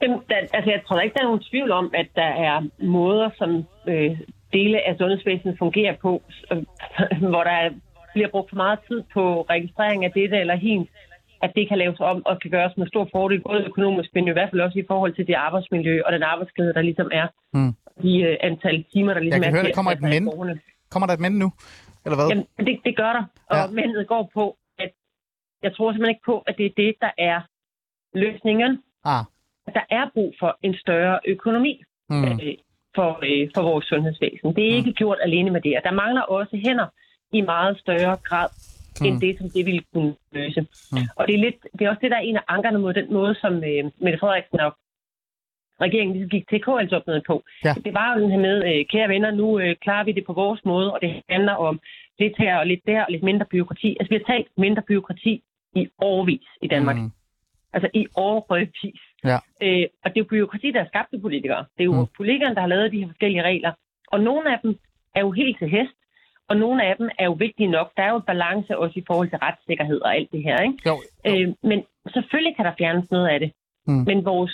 Jamen, der, altså, jeg tror ikke, der er nogen tvivl om, at der er måder, som øh, dele af sundhedsvæsenet fungerer på, øh, <laughs> hvor der bliver brugt for meget tid på registrering af dette eller hens, at det kan laves om og kan gøres med stor fordel, både økonomisk, men i hvert fald også i forhold til det arbejdsmiljø og den arbejdsglæde, der ligesom er. Mm. De uh, antal timer, der ligesom Jeg kan er. høre, der kommer et men. Kommer der et men nu? Eller hvad? Jamen, det, det gør der. Og ja. mendet går på, at jeg tror simpelthen ikke på, at det er det, der er løsningen. Ah. At der er brug for en større økonomi mm. øh, for, øh, for vores sundhedsvæsen. Det er mm. ikke gjort alene med det. Og der mangler også hænder i meget større grad mm. end det, som det ville kunne løse. Mm. Og det er, lidt, det er også det, der er en af ankerne mod den måde, som øh, Mette Frederiksen og regeringen ligesom gik til KL-topmødet på. Ja. Det var jo den her med, øh, kære venner, nu øh, klarer vi det på vores måde, og det handler om lidt her og lidt der, og lidt mindre byråkrati. Altså, vi har talt mindre byråkrati i årvis i Danmark. Mm. Altså i årvis. Ja. Øh, og det er jo byråkrati, der er skabt af politikere. Det er jo mm. politikerne, der har lavet de her forskellige regler. Og nogle af dem er jo helt til hest, og nogle af dem er jo vigtige nok. Der er jo en balance også i forhold til retssikkerhed og alt det her. Ikke? Jo, jo. Øh, men selvfølgelig kan der fjernes noget af det. Mm. Men vores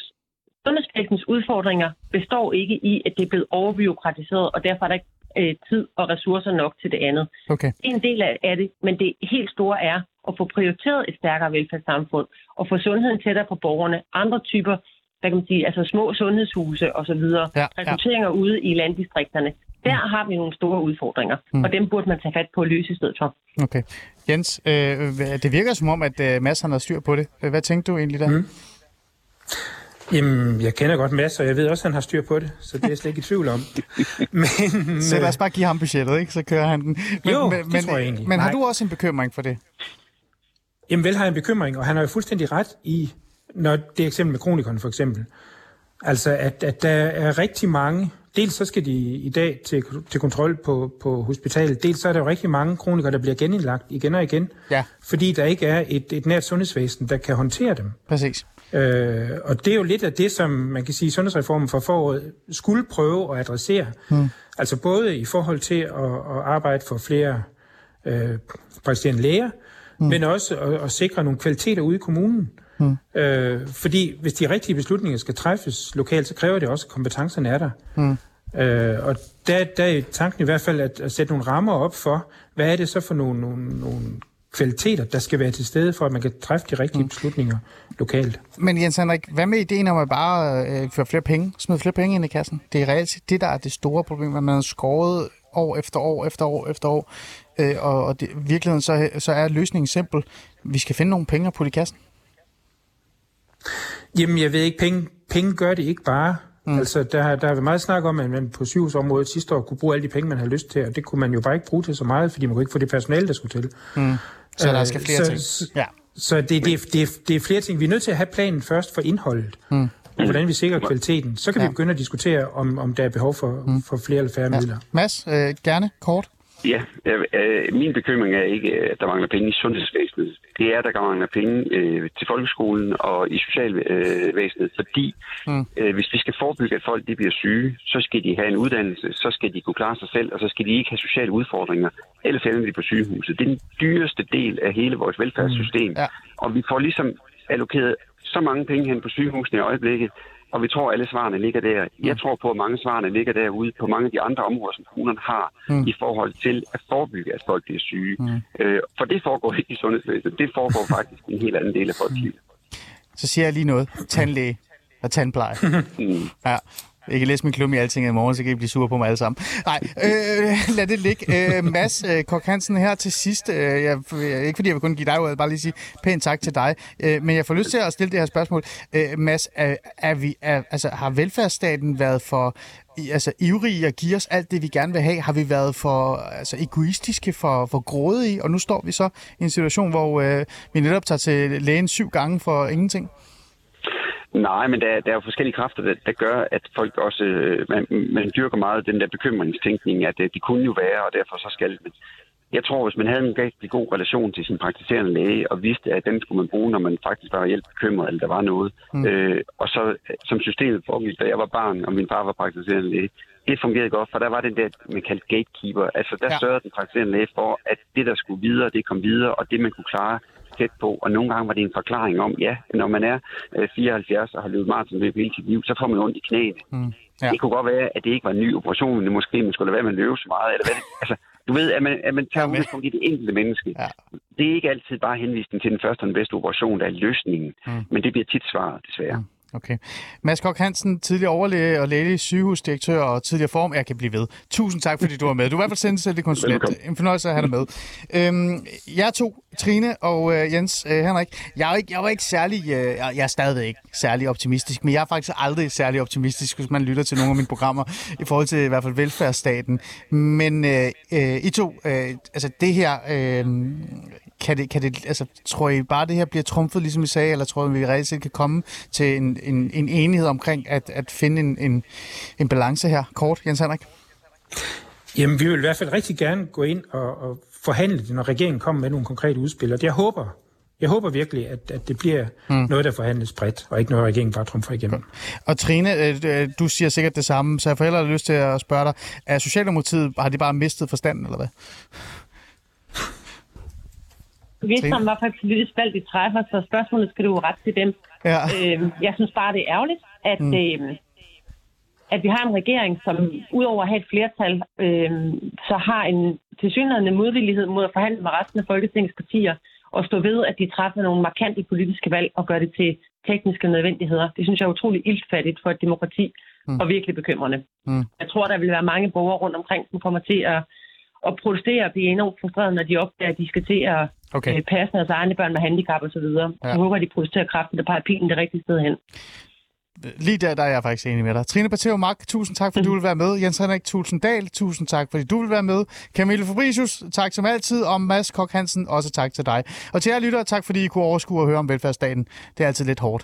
sundhedsvæsenens udfordringer består ikke i, at det er blevet overbyråkratiseret, og derfor er der ikke øh, tid og ressourcer nok til det andet. Okay. Det er en del af det, men det helt store er at få prioriteret et stærkere velfærdssamfund, og få sundheden tættere på borgerne. Andre typer, hvad kan man sige, altså små sundhedshuse osv., ja, ja. ude i landdistrikterne, der har vi nogle store udfordringer, mm. og dem burde man tage fat på at løse i stedet for. Okay. Jens, øh, det virker som om, at øh, Mads har styr på det. Hvad tænkte du egentlig der? Mm. Jamen, jeg kender godt Mads, og jeg ved også, at han har styr på det, så det er jeg slet ikke i tvivl om. <laughs> men, så lad os bare give ham budgettet, ikke? Så kører han den. Men, jo, men, det tror jeg egentlig. Men Nej. har du også en bekymring for det? Jamen vel har jeg en bekymring, og han har jo fuldstændig ret i, når det er eksempel med kronikerne for eksempel. Altså, at, at der er rigtig mange, dels så skal de i dag til, til kontrol på, på hospitalet, dels så er der jo rigtig mange kronikere, der bliver genindlagt igen og igen, ja. fordi der ikke er et, et nært sundhedsvæsen, der kan håndtere dem. Præcis. Øh, og det er jo lidt af det, som man kan sige, sundhedsreformen for foråret skulle prøve at adressere. Hmm. Altså både i forhold til at, at arbejde for flere øh, praktiserende læger, hmm. men også at, at sikre nogle kvaliteter ude i kommunen. Hmm. Øh, fordi hvis de rigtige beslutninger skal træffes lokalt, så kræver det også, at kompetencerne er der. Hmm. Øh, og der, der er tanken i hvert fald at, at sætte nogle rammer op for, hvad er det så for nogle, nogle, nogle kvaliteter, der skal være til stede, for at man kan træffe de rigtige mm. beslutninger lokalt. Men Jens Henrik, hvad med ideen om at bare øh, føre flere penge, smide flere penge ind i kassen? Det er reelt det, der er det store problem, at man har skåret år efter år efter år efter år, øh, og, og det, virkeligheden så, så er løsningen simpel. Vi skal finde nogle penge putte i kassen. Jamen, jeg ved ikke, penge, penge gør det ikke bare. Mm. Altså, der, der har været meget snak om, at man på sygehusområdet sidste år kunne bruge alle de penge, man havde lyst til, og det kunne man jo bare ikke bruge til så meget, fordi man kunne ikke få det personale, der skulle til. Mm. Så der Øh, skal flere så- ting. Ja. Så det, det, er- det, er- det er flere ting. Vi er nødt til at have planen først for indholdet, mm. og hvordan vi sikrer kvaliteten. Så kan ja. vi begynde at diskutere, om, om der er behov for, mm. for flere eller færre ja. midler. Mads, øh, gerne kort. Ja, øh, øh, min bekymring er ikke, at der mangler penge i sundhedsvæsenet. Det er, at der mangler penge øh, til folkeskolen og i socialvæsenet, fordi mm. øh, hvis vi skal forebygge, at folk de bliver syge, så skal de have en uddannelse, så skal de kunne klare sig selv, og så skal de ikke have sociale udfordringer, ellers ender de på sygehuset. Det er den dyreste del af hele vores velfærdssystem. Mm. Ja. Og vi får ligesom allokeret så mange penge hen på sygehusene i øjeblikket, og vi tror, at alle svarene ligger der. Jeg tror på, at mange svarene ligger derude på mange af de andre områder, som kommunerne har, mm. i forhold til at forebygge, at folk bliver syge. Mm. Øh, for det foregår ikke i sundhedsvæsenet. Det foregår <laughs> faktisk i en helt anden del af folks liv. Så siger jeg lige noget. Tandlæge og tandpleje. Mm. Ja. Jeg kan læse min klum i alting i morgen, så kan I blive sure på mig alle sammen. Nej, øh, lad det ligge. Øh, Mads øh, Kok Hansen her til sidst. Øh, jeg, ikke fordi jeg vil kun give dig ordet, bare lige sige pænt tak til dig. Øh, men jeg får lyst til at stille det her spørgsmål. Øh, Mads, er, er vi, er, altså, har velfærdsstaten været for altså, ivrige at give os alt det, vi gerne vil have? Har vi været for altså, egoistiske, for, for grådige? Og nu står vi så i en situation, hvor øh, vi netop tager til lægen syv gange for ingenting. Nej, men der, er- der er jo forskellige kræfter, der, der gør, at folk også... Øh, man, man dyrker meget den der bekymringstænkning, at øh, de kunne jo være, og derfor så skal men Jeg tror, hvis man havde en rigtig god relation til sin praktiserende læge, og vidste, at den skulle man bruge, når man faktisk var reelt bekymret, eller der var noget. Mm. Øh, og så som systemet foregik, da jeg var barn, og min far var praktiserende læge, det fungerede godt, for der var den der, man kaldte gatekeeper. Altså, der ja. sørgede den praktiserende læge for, at det, der skulle videre, det kom videre, og det, man kunne klare tæt på. Og nogle gange var det en forklaring om, ja, når man er øh, 74 og har løbet maratonløb hele sit liv, så får man ondt i knæene. Mm. Ja. Det kunne godt være, at det ikke var en ny operation, men måske man skulle lade være med at løbe så meget. Eller hvad det, altså, du ved, at man, at man tager udgangspunkt i det enkelte menneske. Ja. Det er ikke altid bare henvisning til den første og den bedste operation, der er løsningen. Mm. Men det bliver tit svaret, desværre. Mm. Okay. Mads Kok Hansen, tidligere overlæge og læge, sygehusdirektør og tidligere form. Jeg kan blive ved. Tusind tak, fordi du var med. Du er i hvert fald sendt konsulent. Velbekomme. En fornøjelse at have dig med. Øhm, jeg to, Trine og øh, Jens øh, Henrik. Jeg er, ikke, jeg var ikke særlig, øh, jeg er stadig ikke særlig optimistisk, men jeg er faktisk aldrig særlig optimistisk, hvis man lytter til nogle af mine programmer, i forhold til i hvert fald velfærdsstaten. Men øh, øh, I to, øh, altså det her, øh, kan det, kan det, altså, tror I bare, det her bliver trumfet, ligesom I sagde, eller tror I, vi reelt set kan komme til en, en, en enighed omkring at, at finde en, en, en balance her? Kort, Jens Henrik? Jamen, vi vil i hvert fald rigtig gerne gå ind og, og forhandle det, når regeringen kommer med nogle konkrete udspil. Og det, jeg håber, jeg håber virkelig, at, at det bliver mm. noget, der forhandles bredt, og ikke noget, regeringen bare trumfer igennem. Og Trine, øh, øh, du siger sikkert det samme, så jeg får hellere lyst til at spørge dig, er Socialdemokratiet, har de bare mistet forstanden, eller hvad? Vi Trine? som var et politisk valg, de træffer, så spørgsmålet skal du jo ret til dem. Ja. Øhm, jeg synes bare, det er ærgerligt, at, mm. øhm, at vi har en regering, som udover at have et flertal, øhm, så har en tilsyneladende modvillighed mod at forhandle med resten af Folketingets partier og stå ved, at de træffer nogle markante politiske valg og gør det til tekniske nødvendigheder. Det synes jeg er utrolig iltfattigt for et demokrati mm. og virkelig bekymrende. Mm. Jeg tror, der vil være mange borgere rundt omkring, som kommer til at, at protestere og blive enormt frustreret, når de opdager, at de skal til at Okay. øh, passe deres egne børn med handicap og så videre. Ja. Håber, at de protesterer kraftigt og peger pilen det rigtige sted hen. Lige der, der er jeg faktisk enig med dig. Trine Pateo Mark, tusind tak, fordi du <laughs> vil være med. Jens Henrik Tulsendal, tusind tak, fordi du vil være med. Camille Fabricius, tak som altid. Og Mads Kok Hansen, også tak til dig. Og til jer lyttere, tak fordi I kunne overskue og høre om velfærdsstaten. Det er altid lidt hårdt.